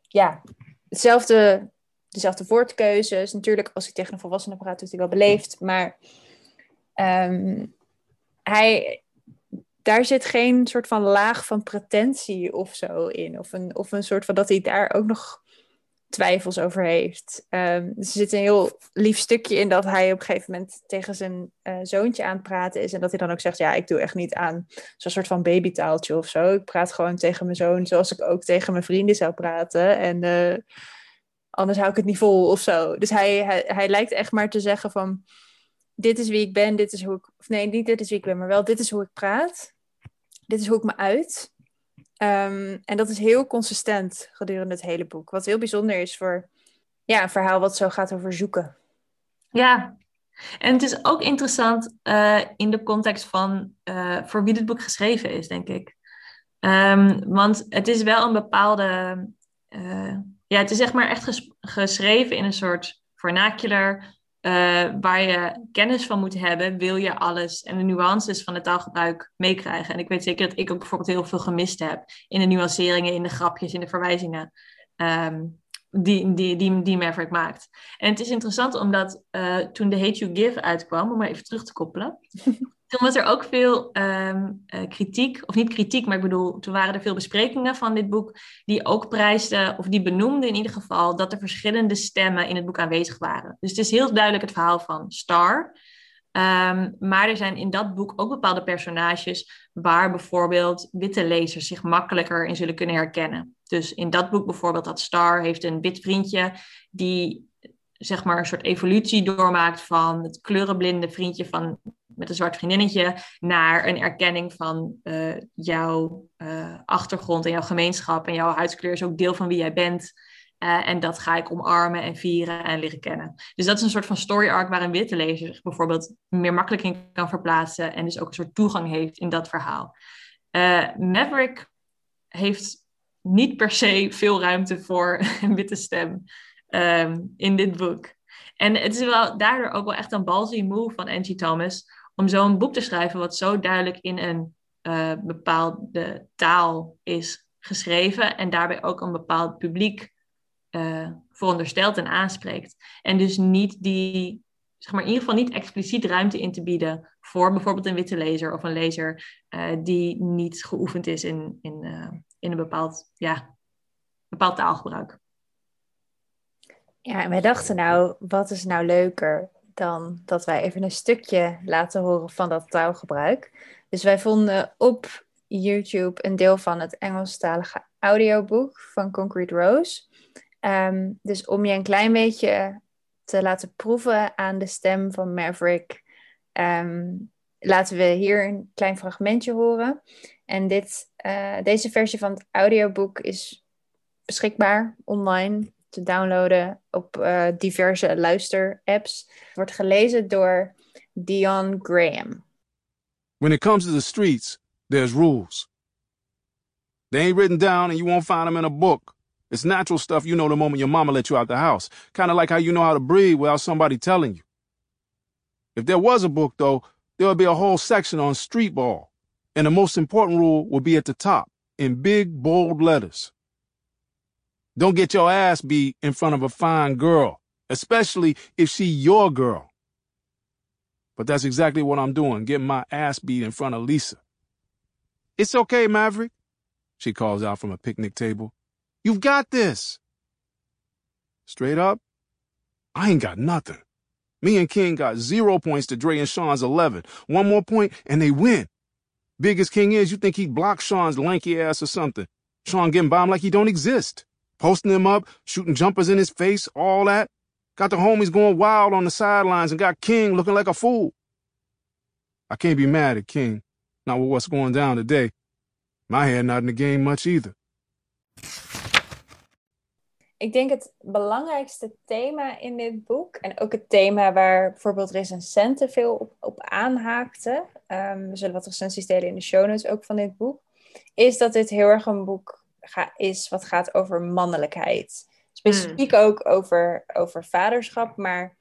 ja, hetzelfde, dezelfde woordkeuzes. Natuurlijk, als ik tegen een volwassene praat, is hij wel beleefd, maar um, hij, daar zit geen soort van laag van pretentie of zo in. Of een, of een soort van dat hij daar ook nog twijfels over heeft. Um, er zit een heel lief stukje in dat hij op een gegeven moment tegen zijn uh, zoontje aan het praten is. En dat hij dan ook zegt, ja, ik doe echt niet aan zo'n soort van babytaaltje of zo. Ik praat gewoon tegen mijn zoon zoals ik ook tegen mijn vrienden zou praten. En uh, anders hou ik het niet vol of zo. Dus hij, hij, hij lijkt echt maar te zeggen van, dit is wie ik ben, dit is hoe ik... Of nee, niet dit is wie ik ben, maar wel dit is hoe ik praat. Dit is hoe ik me uit. Um, en dat is heel consistent gedurende het hele boek. Wat heel bijzonder is voor ja, een verhaal wat zo gaat over zoeken. Ja, en het is ook interessant uh, in de context van uh, voor wie dit boek geschreven is, denk ik. Um, want het is wel een bepaalde. Uh, ja, het is zeg maar echt ges geschreven in een soort vernacular waar je kennis van moet hebben, wil je alles en de nuances van het taalgebruik meekrijgen. En ik weet zeker dat ik ook bijvoorbeeld heel veel gemist heb in de nuanceringen, in de grapjes, in de verwijzingen. Um, die, die, die, die Maverick maakt. En het is interessant omdat uh, toen The Hate You Give uitkwam, om maar even terug te koppelen, toen was er ook veel um, uh, kritiek, of niet kritiek, maar ik bedoel, toen waren er veel besprekingen van dit boek, die ook prijsden, of die benoemden in ieder geval, dat er verschillende stemmen in het boek aanwezig waren. Dus het is heel duidelijk het verhaal van Star. Ehm, maar er zijn in dat boek ook bepaalde personages waar bijvoorbeeld witte lezers zich makkelijker in zullen kunnen herkennen. Dus in dat boek bijvoorbeeld, dat Star heeft een wit vriendje die zeg maar een soort evolutie doormaakt van het kleurenblinde vriendje van, met een zwart vriendinnetje naar een erkenning van uh, jouw uh, achtergrond en jouw gemeenschap en jouw huidskleur is ook deel van wie jij bent. Uh, en dat ga ik omarmen en vieren en leren kennen. Dus dat is een soort van story arc waar een witte lezer bijvoorbeeld meer makkelijk in kan verplaatsen en dus ook een soort toegang heeft in dat verhaal. Maverick heeft niet per se veel ruimte voor een witte stem um, in dit boek. En het is wel daardoor ook wel echt een ballsy move van Angie Thomas om zo'n boek te schrijven wat zo duidelijk in een uh, bepaalde taal is geschreven en daarbij ook een bepaald publiek uh, veronderstelt en aanspreekt. En dus niet die, zeg maar in ieder geval niet expliciet ruimte in te bieden voor bijvoorbeeld een witte lezer of een lezer uh, die niet geoefend is in, in, in een bepaald, ja, bepaald taalgebruik. Ja, en wij dachten nou, wat is nou leuker dan dat wij even een stukje laten horen van dat taalgebruik. Dus wij vonden op YouTube een deel van het Engelstalige audioboek van Concrete Rose. Ehm, dus om je een klein beetje te laten proeven aan de stem van Maverick, ehm, laten we hier een klein fragmentje horen. En dit, uh, deze versie van het audioboek is beschikbaar online te downloaden op uh, diverse luister-apps. Wordt gelezen door Dion Graham. When it comes to the streets, there's rules. They ain't written down and you won't find them in a book. It's natural stuff you know the moment your mama let you out the house. Kind of like how you know how to breathe without somebody telling you. If there was a book, though, there would be a whole section on street ball. And the most important rule would be at the top, in big, bold letters. Don't get your ass beat in front of a fine girl, especially if she your girl. But that's exactly what I'm doing, getting my ass beat in front of Lisa. It's okay, Maverick, she calls out from a picnic table. You've got this. Straight up, I ain't got nothing. Me and King got zero points to Dre and Sean's 11. One more point, and they win. Big as King is, you think he blocked Sean's lanky ass or something. Sean getting him like he don't exist. Posting him up, shooting jumpers in his face, all that. Got the homies going wild on the sidelines and got King looking like a fool. I can't be mad at King, not with what's going down today. My head not in the game much either. Ik denk het belangrijkste thema in dit boek, en ook het thema waar bijvoorbeeld recensenten veel op, op aanhaakten, um, we zullen wat recensies delen in de show notes ook van dit boek, is dat dit heel erg een boek is wat gaat over mannelijkheid. Specifiek hmm. ook over, over vaderschap, maar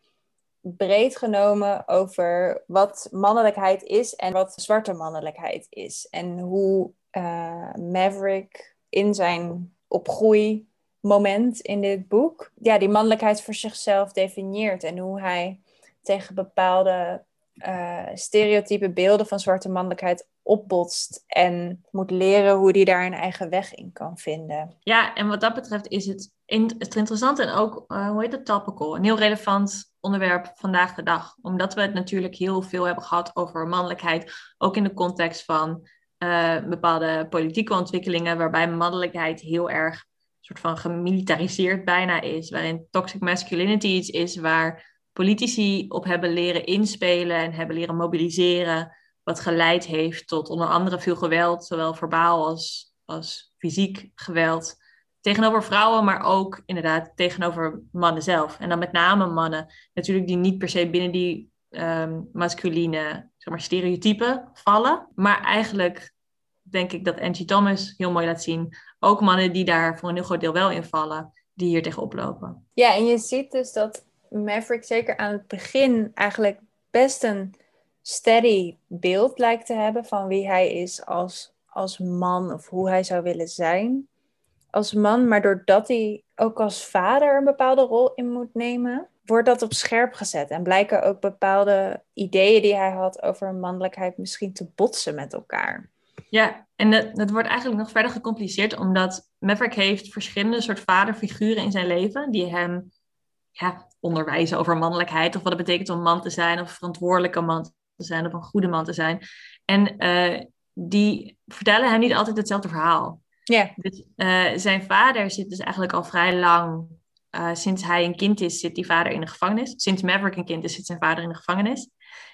breed genomen over wat mannelijkheid is en wat zwarte mannelijkheid is. En hoe uh, Maverick in zijn opgroeimoment in dit boek, ja, die mannelijkheid voor zichzelf definieert en hoe hij tegen bepaalde uh, stereotype beelden van zwarte mannelijkheid opbotst en moet leren hoe die daar een eigen weg in kan vinden. Ja, en wat dat betreft is het, in, het interessant en ook, uh, hoe heet het, topical, een heel relevant onderwerp vandaag de dag. Omdat we het natuurlijk heel veel hebben gehad over mannelijkheid, ook in de context van uh, bepaalde politieke ontwikkelingen, waarbij mannelijkheid heel erg soort van gemilitariseerd bijna is, waarin toxic masculinity iets is waar politici op hebben leren inspelen en hebben leren mobiliseren, wat geleid heeft tot onder andere veel geweld, zowel verbaal als, als fysiek geweld, tegenover vrouwen, maar ook inderdaad tegenover mannen zelf. En dan met name mannen, natuurlijk die niet per se binnen die um, masculine zeg maar, stereotypen vallen, maar eigenlijk denk ik dat Angie Thomas heel mooi laat zien, ook mannen die daar voor een heel groot deel wel in vallen, die hier tegen oplopen. Ja, en je ziet dus dat Maverick zeker aan het begin eigenlijk best een steady beeld lijkt te hebben van wie hij is als, als man of hoe hij zou willen zijn als man. Maar doordat hij ook als vader een bepaalde rol in moet nemen, wordt dat op scherp gezet. En blijken ook bepaalde ideeën die hij had over mannelijkheid misschien te botsen met elkaar. Ja, en dat, wordt eigenlijk nog verder gecompliceerd, omdat Maverick heeft verschillende soort vaderfiguren in zijn leven die hem ja, onderwijzen over mannelijkheid of wat het betekent om man te zijn of verantwoordelijke man te zijn of een goede man te zijn. En uh, die vertellen hem niet altijd hetzelfde verhaal. Ja. Dus, uh, zijn vader zit dus eigenlijk al vrij lang, uh, sinds hij een kind is, zit die vader in de gevangenis. Sinds Maverick een kind is, zit zijn vader in de gevangenis.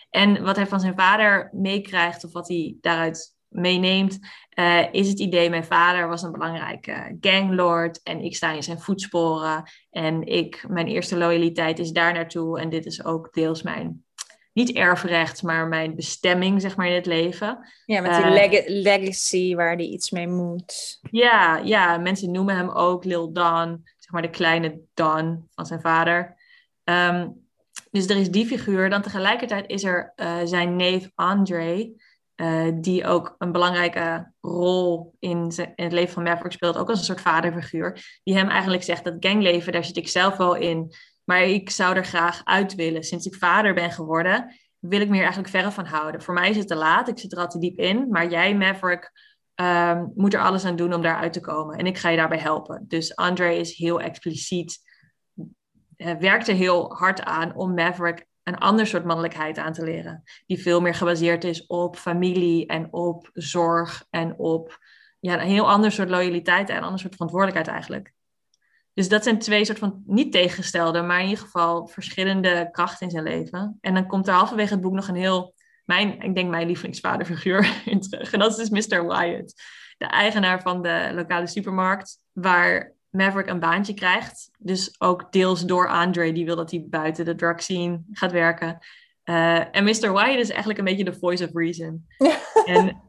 En wat hij van zijn vader meekrijgt, of wat hij daaruit meeneemt, uh, is het idee: mijn vader was een belangrijke ganglord en ik sta in zijn voetsporen. En ik, mijn eerste loyaliteit is daar naartoe. En dit is ook deels mijn, niet erfrecht, maar mijn bestemming, zeg maar, in het leven. Ja, met die uh, leg legacy waar hij iets mee moet. Ja, ja, mensen noemen hem ook Lil Don, zeg maar de kleine Don van zijn vader. Um, dus er is die figuur. Dan tegelijkertijd is er uh, zijn neef Andre. Uh, die ook een belangrijke rol in, in, het leven van Maverick speelt, ook als een soort vaderfiguur, die hem eigenlijk zegt dat gangleven, daar zit ik zelf wel in, maar ik zou er graag uit willen. Sinds ik vader ben geworden, wil ik me hier eigenlijk verre van houden. Voor mij is het te laat, ik zit er al te diep in, maar jij, Maverick, um, moet er alles aan doen om daaruit te komen. En ik ga je daarbij helpen. Dus Andre is heel expliciet, uh, werkt er heel hard aan om Maverick een ander soort mannelijkheid aan te leren. Die veel meer gebaseerd is op familie en op zorg en op ja, een heel ander soort loyaliteit en een ander soort verantwoordelijkheid eigenlijk. Dus dat zijn twee soort van niet tegengestelde, maar in ieder geval verschillende krachten in zijn leven. En dan komt er halverwege het boek nog een heel, mijn, ik denk mijn lievelingsvaderfiguur in terug. En dat is dus Mr. Wyatt, de eigenaar van de lokale supermarkt, waar Maverick een baantje krijgt. Dus ook deels door Andre, die wil dat hij buiten de drug scene gaat werken. Uh, en Mr. Wyatt is eigenlijk een beetje de voice of reason. en,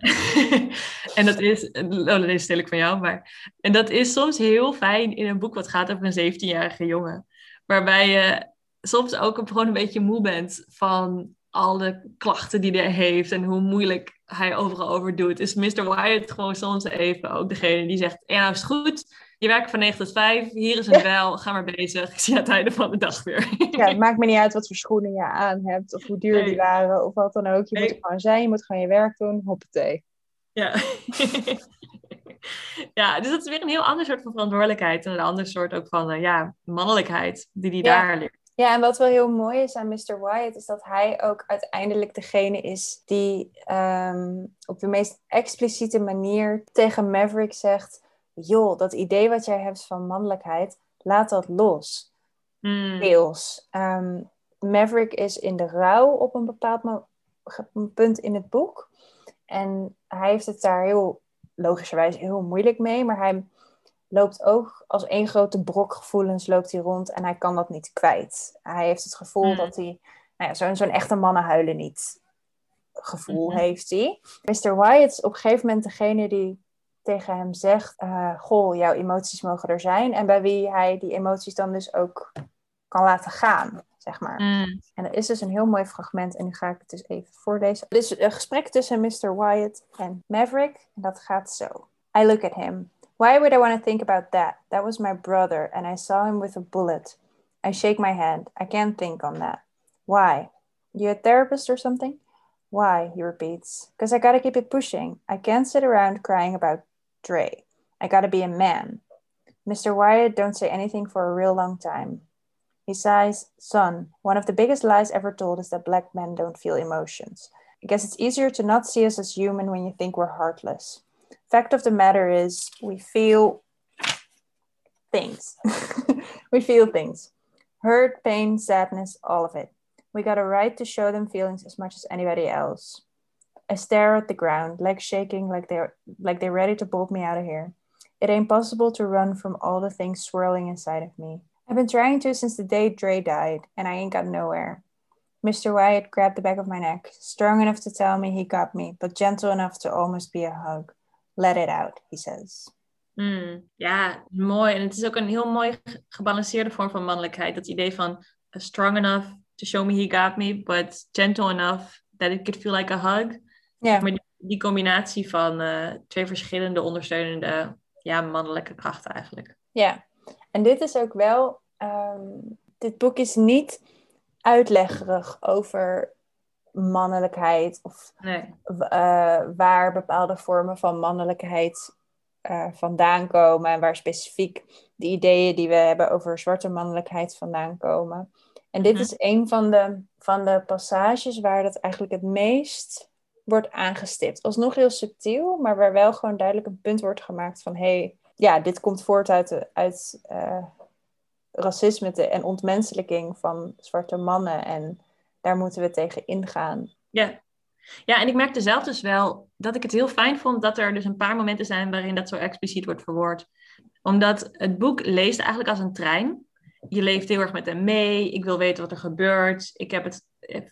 en dat is, oh, dat is stil ik van jou, maar. En dat is soms heel fijn in een boek wat gaat over een 17-jarige jongen. Waarbij je soms ook gewoon een beetje moe bent van alle klachten die hij heeft en hoe moeilijk hij overal over doet. Is Mr. Wyatt gewoon soms even ook degene die zegt: Ja, nou is het goed je werkt van 9 tot 5, hier is een bel, ga maar bezig. Ik zie aan het einde van de dag weer. Ja, het maakt me niet uit wat voor schoenen je aan hebt, of hoe duur nee. die waren, of wat dan ook. Je nee. moet er gewoon zijn, je moet gewoon je werk doen, hoppatee. Ja. ja, dus dat is weer een heel ander soort van verantwoordelijkheid. En een ander soort ook van, uh, ja, mannelijkheid, die die ja. daar leert. Ja, en wat wel heel mooi is aan Mr. Wyatt, is dat hij ook uiteindelijk degene is die um, op de meest expliciete manier tegen Maverick zegt joh, dat idee wat jij hebt van mannelijkheid, laat dat los. Mm. Deels. Um, Maverick is in de rouw op een bepaald punt in het boek. En hij heeft het daar heel logischerwijs heel moeilijk mee, maar hij loopt ook als één grote brok gevoelens loopt hij rond en hij kan dat niet kwijt. Hij heeft het gevoel mm. dat hij, nou ja, zo'n zo'n echte mannen huilen niet gevoel mm-hmm. heeft hij. Mr. Wyatt is op een gegeven moment degene die tegen hem zegt: uh, Goh, jouw emoties mogen er zijn. En bij wie hij die emoties dan dus ook kan laten gaan, zeg maar. Mm. En er is dus een heel mooi fragment. En nu ga ik het dus even voorlezen. Dit is een gesprek tussen Mr. Wyatt en Maverick. En dat gaat zo. I look at him. Why would I want to think about that? That was my brother, and I saw him with a bullet. I shake my head. I can't think on that. Why? You a therapist or something? Why? He repeats. Because I gotta keep it pushing. I can't sit around crying about Dre. I gotta be a man. Mr. Wyatt don't say anything for a real long time. He sighs, Son, one of the biggest lies ever told is that black men don't feel emotions. I guess it's easier to not see us as human when you think we're heartless. Fact of the matter is, we feel things. we feel things. Hurt, pain, sadness, all of it. We got a right to show them feelings as much as anybody else. I stare at the ground, legs shaking like they're like they're ready to bolt me out of here. It ain't possible to run from all the things swirling inside of me. I've been trying to since the day Dre died, and I ain't got nowhere. Mr. Wyatt grabbed the back of my neck, strong enough to tell me he got me, but gentle enough to almost be a hug. Let it out, he says. Mm, ja, mooi. En het is ook een heel mooi gebalanceerde vorm van mannelijkheid. Dat idee van uh, strong enough to show me he got me, but gentle enough that it could feel like a hug. Ja. Maar die, die combinatie van uh, twee verschillende ondersteunende ja, mannelijke krachten eigenlijk. Ja, en dit is ook wel, um, dit boek is niet uitleggerig over mannelijkheid of nee. uh, waar bepaalde vormen van mannelijkheid uh, vandaan komen en waar specifiek de ideeën die we hebben over zwarte mannelijkheid vandaan komen. En dit mhm. is een van de, van de passages waar dat eigenlijk het meest wordt aangestipt. Alsnog heel subtiel, maar waar wel gewoon duidelijk een punt wordt gemaakt van hé, hey, ja, dit komt voort uit, uit uh, racisme en ontmenselijking van zwarte mannen en daar moeten we tegen ingaan. Ja. ja, en ik merkte zelf dus wel dat ik het heel fijn vond dat er dus een paar momenten zijn waarin dat zo expliciet wordt verwoord. Omdat het boek leest eigenlijk als een trein. Je leeft heel erg met hem mee. Ik wil weten wat er gebeurt. Ik heb het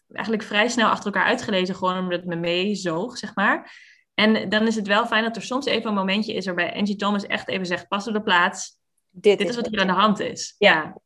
eigenlijk vrij snel achter elkaar uitgelezen, gewoon omdat het me meezoog, zeg maar. En dan is het wel fijn dat er soms even een momentje is waarbij Angie Thomas echt even zegt: pas op de plaats. Dit, is, wat er aan de hand is. Ja.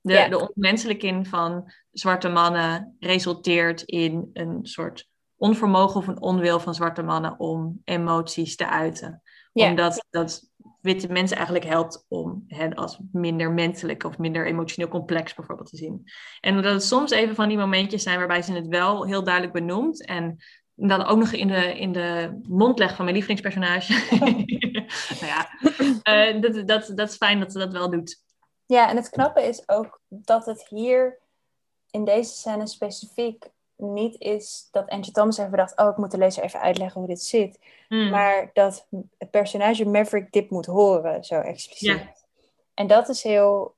De, ja. de van zwarte mannen resulteert in een soort onvermogen of een onwil van zwarte mannen om emoties te uiten. Omdat dat witte mensen eigenlijk helpt om hen als minder menselijk of minder emotioneel complex bijvoorbeeld te zien. En dat het soms even van die momentjes zijn waarbij ze het wel heel duidelijk benoemt en dan ook nog in de, in de mond legt van mijn lievelingspersonage. nou ja, uh, dat, dat, dat is fijn dat ze dat wel doet. Ja, en het knappe is ook dat het hier in deze scène specifiek niet is dat Angie Thomas even dacht: Oh, ik moet de lezer even uitleggen hoe dit zit. Hmm. Maar dat het personage Maverick dit moet horen, zo expliciet. En dat is heel.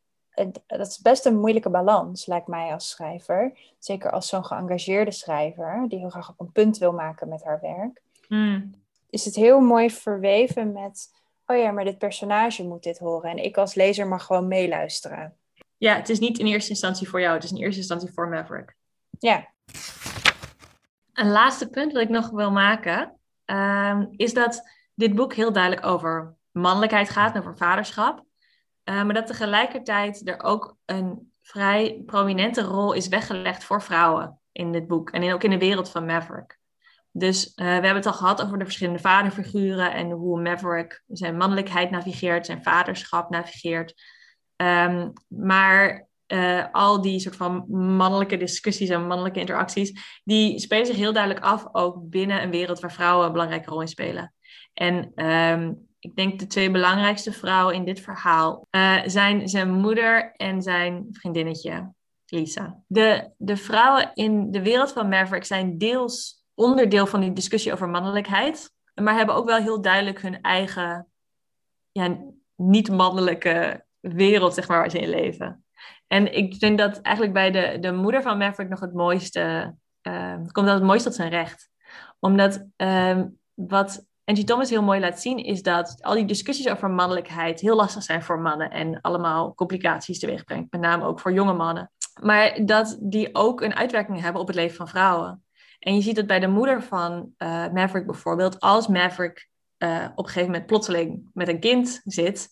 Dat is best een moeilijke balans, lijkt mij als schrijver. Zeker als zo'n geëngageerde schrijver, die heel graag op een punt wil maken met haar werk. Hmm. Is het heel mooi verweven met: Oh ja, maar dit personage moet dit horen. En ik als lezer mag gewoon meeluisteren. Ja, het is niet in eerste instantie voor jou, het is in eerste instantie voor Maverick. Ja. Een laatste punt wat ik nog wil maken, ehm, is dat dit boek heel duidelijk over mannelijkheid gaat, over vaderschap. Uh, maar dat tegelijkertijd er ook een vrij prominente rol is weggelegd voor vrouwen in dit boek. En ook in de wereld van Maverick. Dus uh, we hebben het al gehad over de verschillende vaderfiguren en hoe Maverick zijn mannelijkheid navigeert, zijn vaderschap navigeert. Um, maar uh, al die soort van mannelijke discussies en mannelijke interacties, die spelen zich heel duidelijk af ook binnen een wereld waar vrouwen een belangrijke rol in spelen. En um, ik denk de twee belangrijkste vrouwen in dit verhaal uh, zijn zijn moeder en zijn vriendinnetje, Lisa. De, de vrouwen in de wereld van Maverick zijn deels onderdeel van die discussie over mannelijkheid, maar hebben ook wel heel duidelijk hun eigen ja, niet-mannelijke wereld, zeg maar, waar ze in leven. En ik denk dat eigenlijk bij de, de moeder van Maverick nog het mooiste, uh, komt dat het mooiste tot zijn recht. Omdat uh, wat Angie Thomas heel mooi laat zien, is dat al die discussies over mannelijkheid heel lastig zijn voor mannen en allemaal complicaties teweeg brengt, met name ook voor jonge mannen. Maar dat die ook een uitwerking hebben op het leven van vrouwen. En je ziet het bij de moeder van uh, Maverick bijvoorbeeld, als Maverick uh, op een gegeven moment plotseling met een kind zit,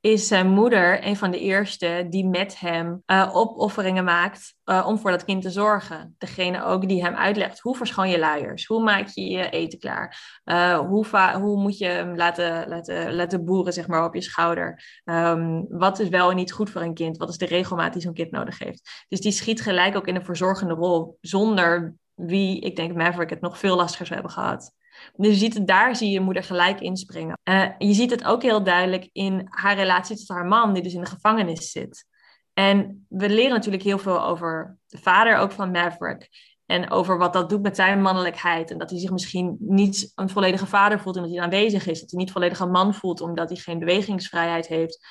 is zijn moeder een van de eerste die met hem uh, opofferingen maakt uh, om voor dat kind te zorgen. Degene ook die hem uitlegt hoe verschoon je luiers, hoe maak je je eten klaar, uh, hoe, hoe, moet je hem laten, laten, laten boeren zeg maar, op je schouder. Um, wat is wel en niet goed voor een kind, wat is de regelmaat die zo'n kind nodig heeft. Dus die schiet gelijk ook in een verzorgende rol, zonder wie, ik denk Maverick, het nog veel lastiger zou hebben gehad. Dus je ziet het, daar zie je moeder gelijk inspringen. Uh, je ziet het ook heel duidelijk in haar relatie tot haar man, die dus in de gevangenis zit. En we leren natuurlijk heel veel over de vader ook van Maverick. En over wat dat doet met zijn mannelijkheid. En dat hij zich misschien niet een volledige vader voelt omdat hij aanwezig is. Dat hij niet volledig een man voelt omdat hij geen bewegingsvrijheid heeft.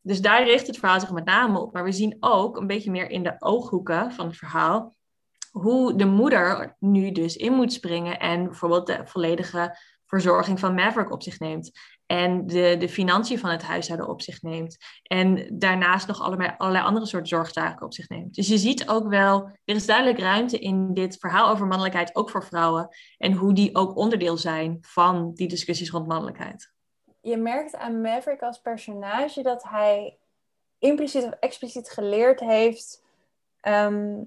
Dus daar richt het verhaal zich met name op. Maar we zien ook een beetje meer in de ooghoeken van het verhaal hoe de moeder nu dus in moet springen en bijvoorbeeld de volledige verzorging van Maverick op zich neemt. En de, de financiën van het huishouden op zich neemt. En daarnaast nog allerlei, allerlei andere soort zorgtaken op zich neemt. Dus je ziet ook wel, er is duidelijk ruimte in dit verhaal over mannelijkheid, ook voor vrouwen. En hoe die ook onderdeel zijn van die discussies rond mannelijkheid. Je merkt aan Maverick als personage dat hij impliciet of expliciet geleerd heeft ehm,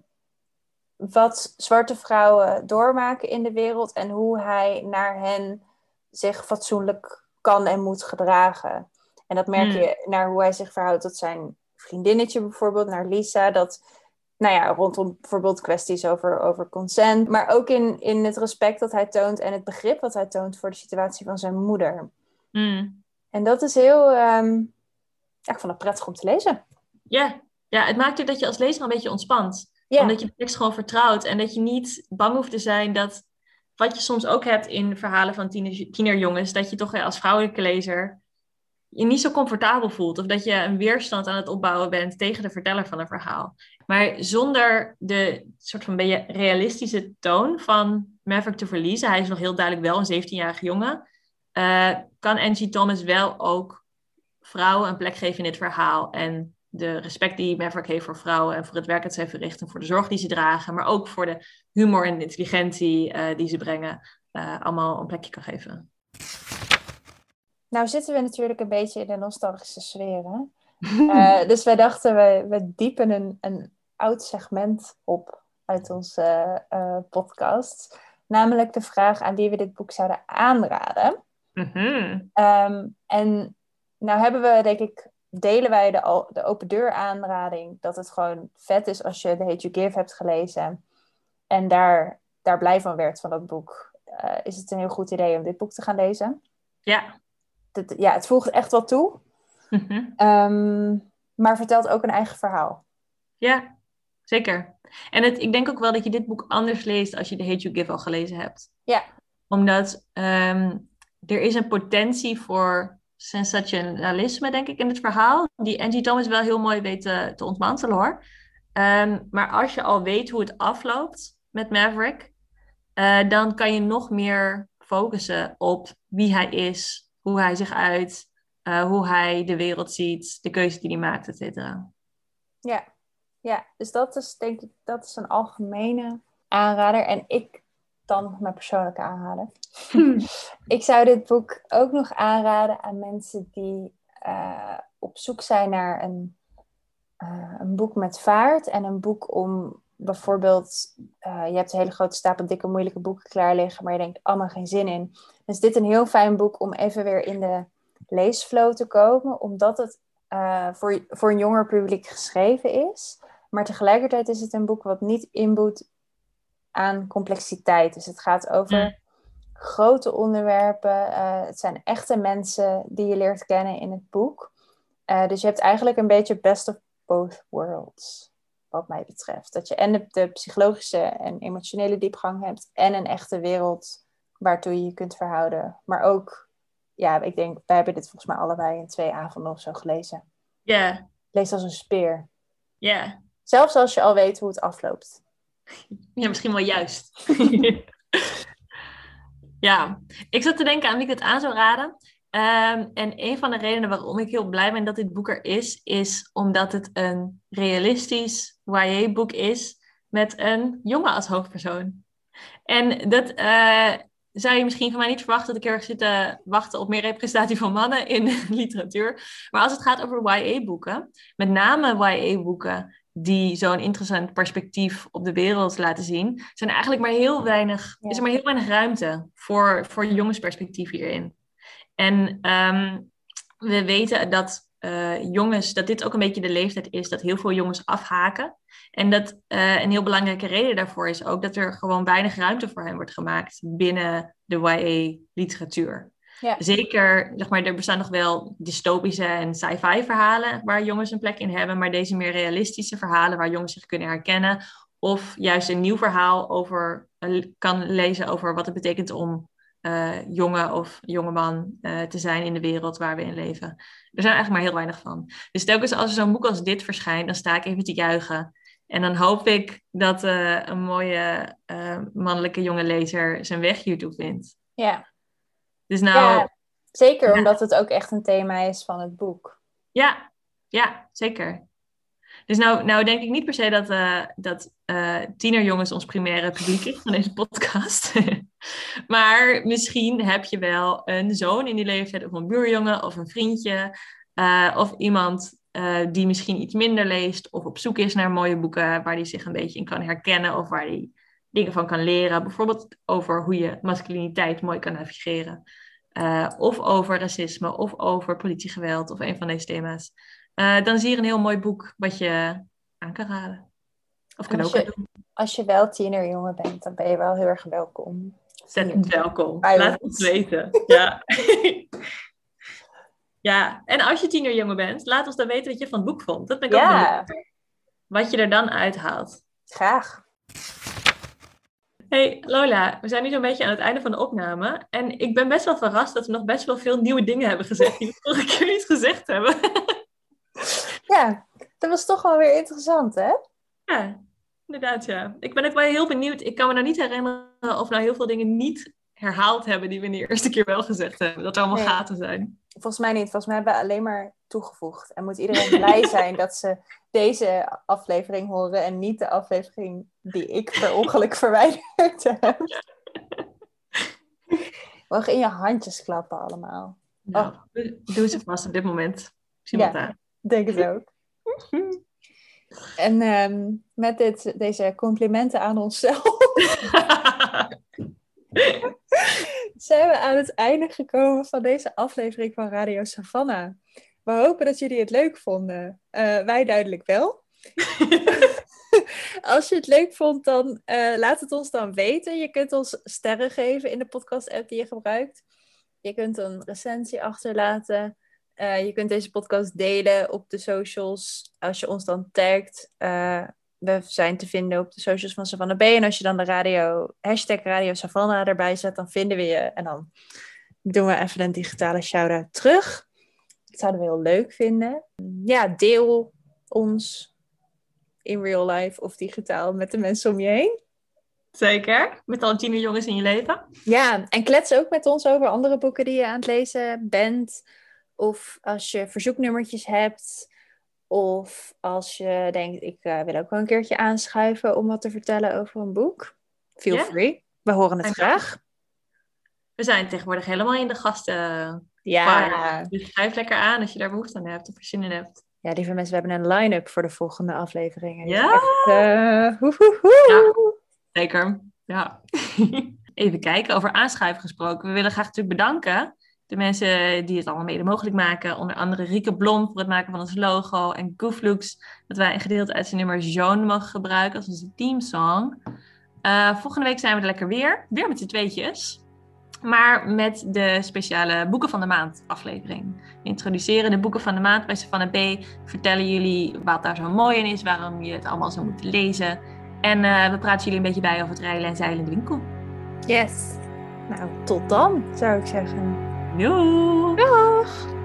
wat zwarte vrouwen doormaken in de wereld en hoe hij naar hen zich fatsoenlijk kan en moet gedragen. En dat merk hmm. je naar hoe hij zich verhoudt tot zijn vriendinnetje bijvoorbeeld, naar Lisa. Dat, nou ja, rondom bijvoorbeeld kwesties over, over consent. Maar ook in, in het respect dat hij toont en het begrip wat hij toont voor de situatie van zijn moeder. Hmm. En dat is heel, ehm, ja, ik vond het prettig om te lezen. Ja. ja, het maakt ook dat je als lezer een beetje ontspant. Omdat je de tekst gewoon vertrouwt en dat je niet bang hoeft te zijn dat, wat je soms ook hebt in verhalen van tiener, tienerjongens, dat je toch als vrouwelijke lezer je niet zo comfortabel voelt. Of dat je een weerstand aan het opbouwen bent tegen de verteller van een verhaal. Maar zonder de soort van realistische toon van Maverick te verliezen, hij is nog heel duidelijk wel een 17-jarige jongen, eh, kan Angie Thomas wel ook vrouwen een plek geven in dit verhaal. En de respect die Maverick heeft voor vrouwen en voor het werk dat zij verrichten, en voor de zorg die ze dragen, maar ook voor de humor en de intelligentie eh, die ze brengen, uh, allemaal een plekje kan geven. Nou zitten we natuurlijk een beetje in de nostalgische sfeer. Hè? uh, dus wij dachten, we, we diepen een, een oud segment op uit onze podcast. Namelijk de vraag aan wie we dit boek zouden aanraden. Mm -hmm. um, en nou hebben we, denk ik, delen wij de, de open deur aanrading. Dat het gewoon vet is als je The Hate You Give hebt gelezen. En daar, daar blij van werd van dat boek. Uh, is het een heel goed idee om dit boek te gaan lezen. Ja. Het, ja, het voegt echt wel toe. Mm -hmm. um, maar vertelt ook een eigen verhaal. Ja, zeker. En het, ik denk ook wel dat je dit boek anders leest als je The Hate You Give al gelezen hebt. Ja. Omdat um, er is een potentie voor sensationalisme, denk ik, in het verhaal. Die Angie Thomas wel heel mooi weet te, te ontmantelen, hoor. Um, maar als je al weet hoe het afloopt met Maverick, uh, dan kan je nog meer focussen op wie hij is, hoe hij zich uit, uh, hoe hij de wereld ziet, de keuzes die hij maakt, et cetera. Ja. ja, dus dat is denk ik dat is een algemene aanrader. En ik dan nog mijn persoonlijke aanrader. ik zou dit boek ook nog aanraden aan mensen die uh, op zoek zijn naar een, uh, een boek met vaart en een boek om bijvoorbeeld, uh, je hebt een hele grote stapel dikke moeilijke boeken klaar liggen, maar je denkt allemaal geen zin in. Dan is dit een heel fijn boek om even weer in de leesflow te komen, omdat het voor, voor een jonger publiek geschreven is. Maar tegelijkertijd is het een boek wat niet inboet aan complexiteit. Dus het gaat over mm. grote onderwerpen. Uh, het zijn echte mensen die je leert kennen in het boek. Uh, dus je hebt eigenlijk een beetje best of both worlds, wat mij betreft. Dat je en de, de psychologische en emotionele diepgang hebt en een echte wereld waartoe je je kunt verhouden. Maar ook, ja, ik denk, wij hebben dit volgens mij allebei in twee avonden of zo gelezen. Ja. Yeah. Lees als een speer. Ja. Yeah. Zelfs als je al weet hoe het afloopt. Ja, misschien wel juist. ja, ik zat te denken aan wie ik het aan zou raden. Um, en een van de redenen waarom ik heel blij ben dat dit boek er is, is omdat het een realistisch YA-boek is met een jongen als hoofdpersoon. En dat uh, zou je misschien van mij niet verwachten, dat ik heel erg zit te wachten op meer representatie van mannen in literatuur. Maar als het gaat over YA-boeken, met name YA-boeken die zo'n interessant perspectief op de wereld laten zien, zijn eigenlijk maar heel weinig, ja. is er maar heel weinig ruimte voor, voor jongensperspectief hierin. En um, we weten dat uh, jongens, dat dit ook een beetje de leeftijd is dat heel veel jongens afhaken. En dat uh, een heel belangrijke reden daarvoor is ook dat er gewoon weinig ruimte voor hen wordt gemaakt binnen de YA-literatuur. Ja. Zeker, zeg maar, er bestaan nog wel dystopische en sci-fi verhalen waar jongens een plek in hebben, maar deze meer realistische verhalen waar jongens zich kunnen herkennen, of juist een nieuw verhaal over kan lezen over wat het betekent om uh, jongen of jongeman uh, te zijn in de wereld waar we in leven. Er zijn eigenlijk maar heel weinig van. Dus telkens als er zo'n boek als dit verschijnt, dan sta ik even te juichen. En dan hoop ik dat uh, een mooie mannelijke jonge lezer zijn weg hiertoe vindt. Ja. Dus nou, ja, zeker, ja. omdat het ook echt een thema is van het boek. Ja, ja, zeker. Dus nou, nou denk ik niet per se dat, uh, dat uh, tienerjongens ons primaire publiek is van deze podcast. maar misschien heb je wel een zoon in die leeftijd, of een buurjongen, of een vriendje, uh, of iemand die misschien iets minder leest, of op zoek is naar mooie boeken waar hij zich een beetje in kan herkennen, of waar hij dingen van kan leren. Bijvoorbeeld over hoe je masculiniteit mooi kan navigeren. Uh, of over racisme, of over politiegeweld, of een van deze thema's. Uh, dan zie je een heel mooi boek wat je aan kan raden. Of kan als ook je, doen. Als je wel tienerjongen bent, dan ben je wel heel erg welkom. Zet welkom. Bij Laat ons. weten. Ja. Ja, en als je tienerjongen bent, laat ons dan weten wat je van het boek vond. Dat ben ik ook benieuwd. Wat je er dan uithaalt. graag. Hey Lola, we zijn nu zo'n beetje aan het einde van de opname. En ik ben best wel verrast dat we nog best wel veel nieuwe dingen hebben gezegd die we vorige keer niet gezegd hebben. Ja, dat was toch wel weer interessant, hè? ja, inderdaad ja. Ik ben ook wel heel benieuwd. Ik kan me nou niet herinneren of we nou heel veel dingen niet herhaald hebben die we in de eerste keer wel gezegd hebben. Dat er allemaal Nee. gaten zijn. Volgens mij niet. Volgens mij hebben we alleen maar toegevoegd. En moet iedereen blij zijn dat ze deze aflevering horen en niet de aflevering die ik per ongeluk verwijderd heb. Mogen in je handjes klappen allemaal. Nou, doe ze vast op dit moment. Zie Ja. daar. Denk het ook. En ehm, met dit, deze complimenten aan onszelf zijn we aan het einde gekomen van deze aflevering van Radio Savannah. We hopen dat jullie het leuk vonden. Eh, wij duidelijk wel. Als je het leuk vond, dan eh, laat het ons dan weten. Je kunt ons sterren geven in de podcast-app die je gebruikt. Je kunt een recensie achterlaten. Eh, je kunt deze podcast delen op de socials. Als je ons dan tagt. Eh, we zijn te vinden op de socials van Savannah B. En als je dan de radio, hashtag Radio Savannah erbij zet, dan vinden we je. En dan doen we even een digitale shout-out terug. Dat zouden we heel leuk vinden. Ja, deel ons in real life of digitaal met de mensen om je heen. Zeker, met alle tienerjongens in je leven. Ja, en klets ook met ons over andere boeken die je aan het lezen bent. Of als je verzoeknummertjes hebt. Of als je denkt, ik eh, wil ook wel een keertje aanschuiven om wat te vertellen over een boek. Feel free. We horen het En- graag. We zijn tegenwoordig helemaal in de gasten. Ja. Dus schrijf lekker aan als je daar behoefte aan hebt of zin in hebt. ja, lieve mensen, we hebben een line-up voor de volgende afleveringen. Is Ja. echt, eh, hoe, hoe, hoe. Zeker, ja. Even kijken, over aanschuiven gesproken. We willen graag natuurlijk bedanken de mensen die het allemaal mede mogelijk maken. Onder andere Rieke Blom voor het maken van ons logo. En Gooflux, dat wij een gedeelte uit zijn nummer Joan mogen gebruiken als onze teamsong. Eh, volgende week zijn we er lekker weer. Weer met z'n tweetjes. Maar met de speciale Boeken van de Maand aflevering. We introduceren de Boeken van de Maand bij Savannah B. Vertellen jullie wat daar zo mooi in is. Waarom je het allemaal zou moeten lezen. En eh, we praten jullie een beetje bij over het rijlen en zeilen in de winkel. Yes. Nou, tot dan, zou ik zeggen. Doei! Dag!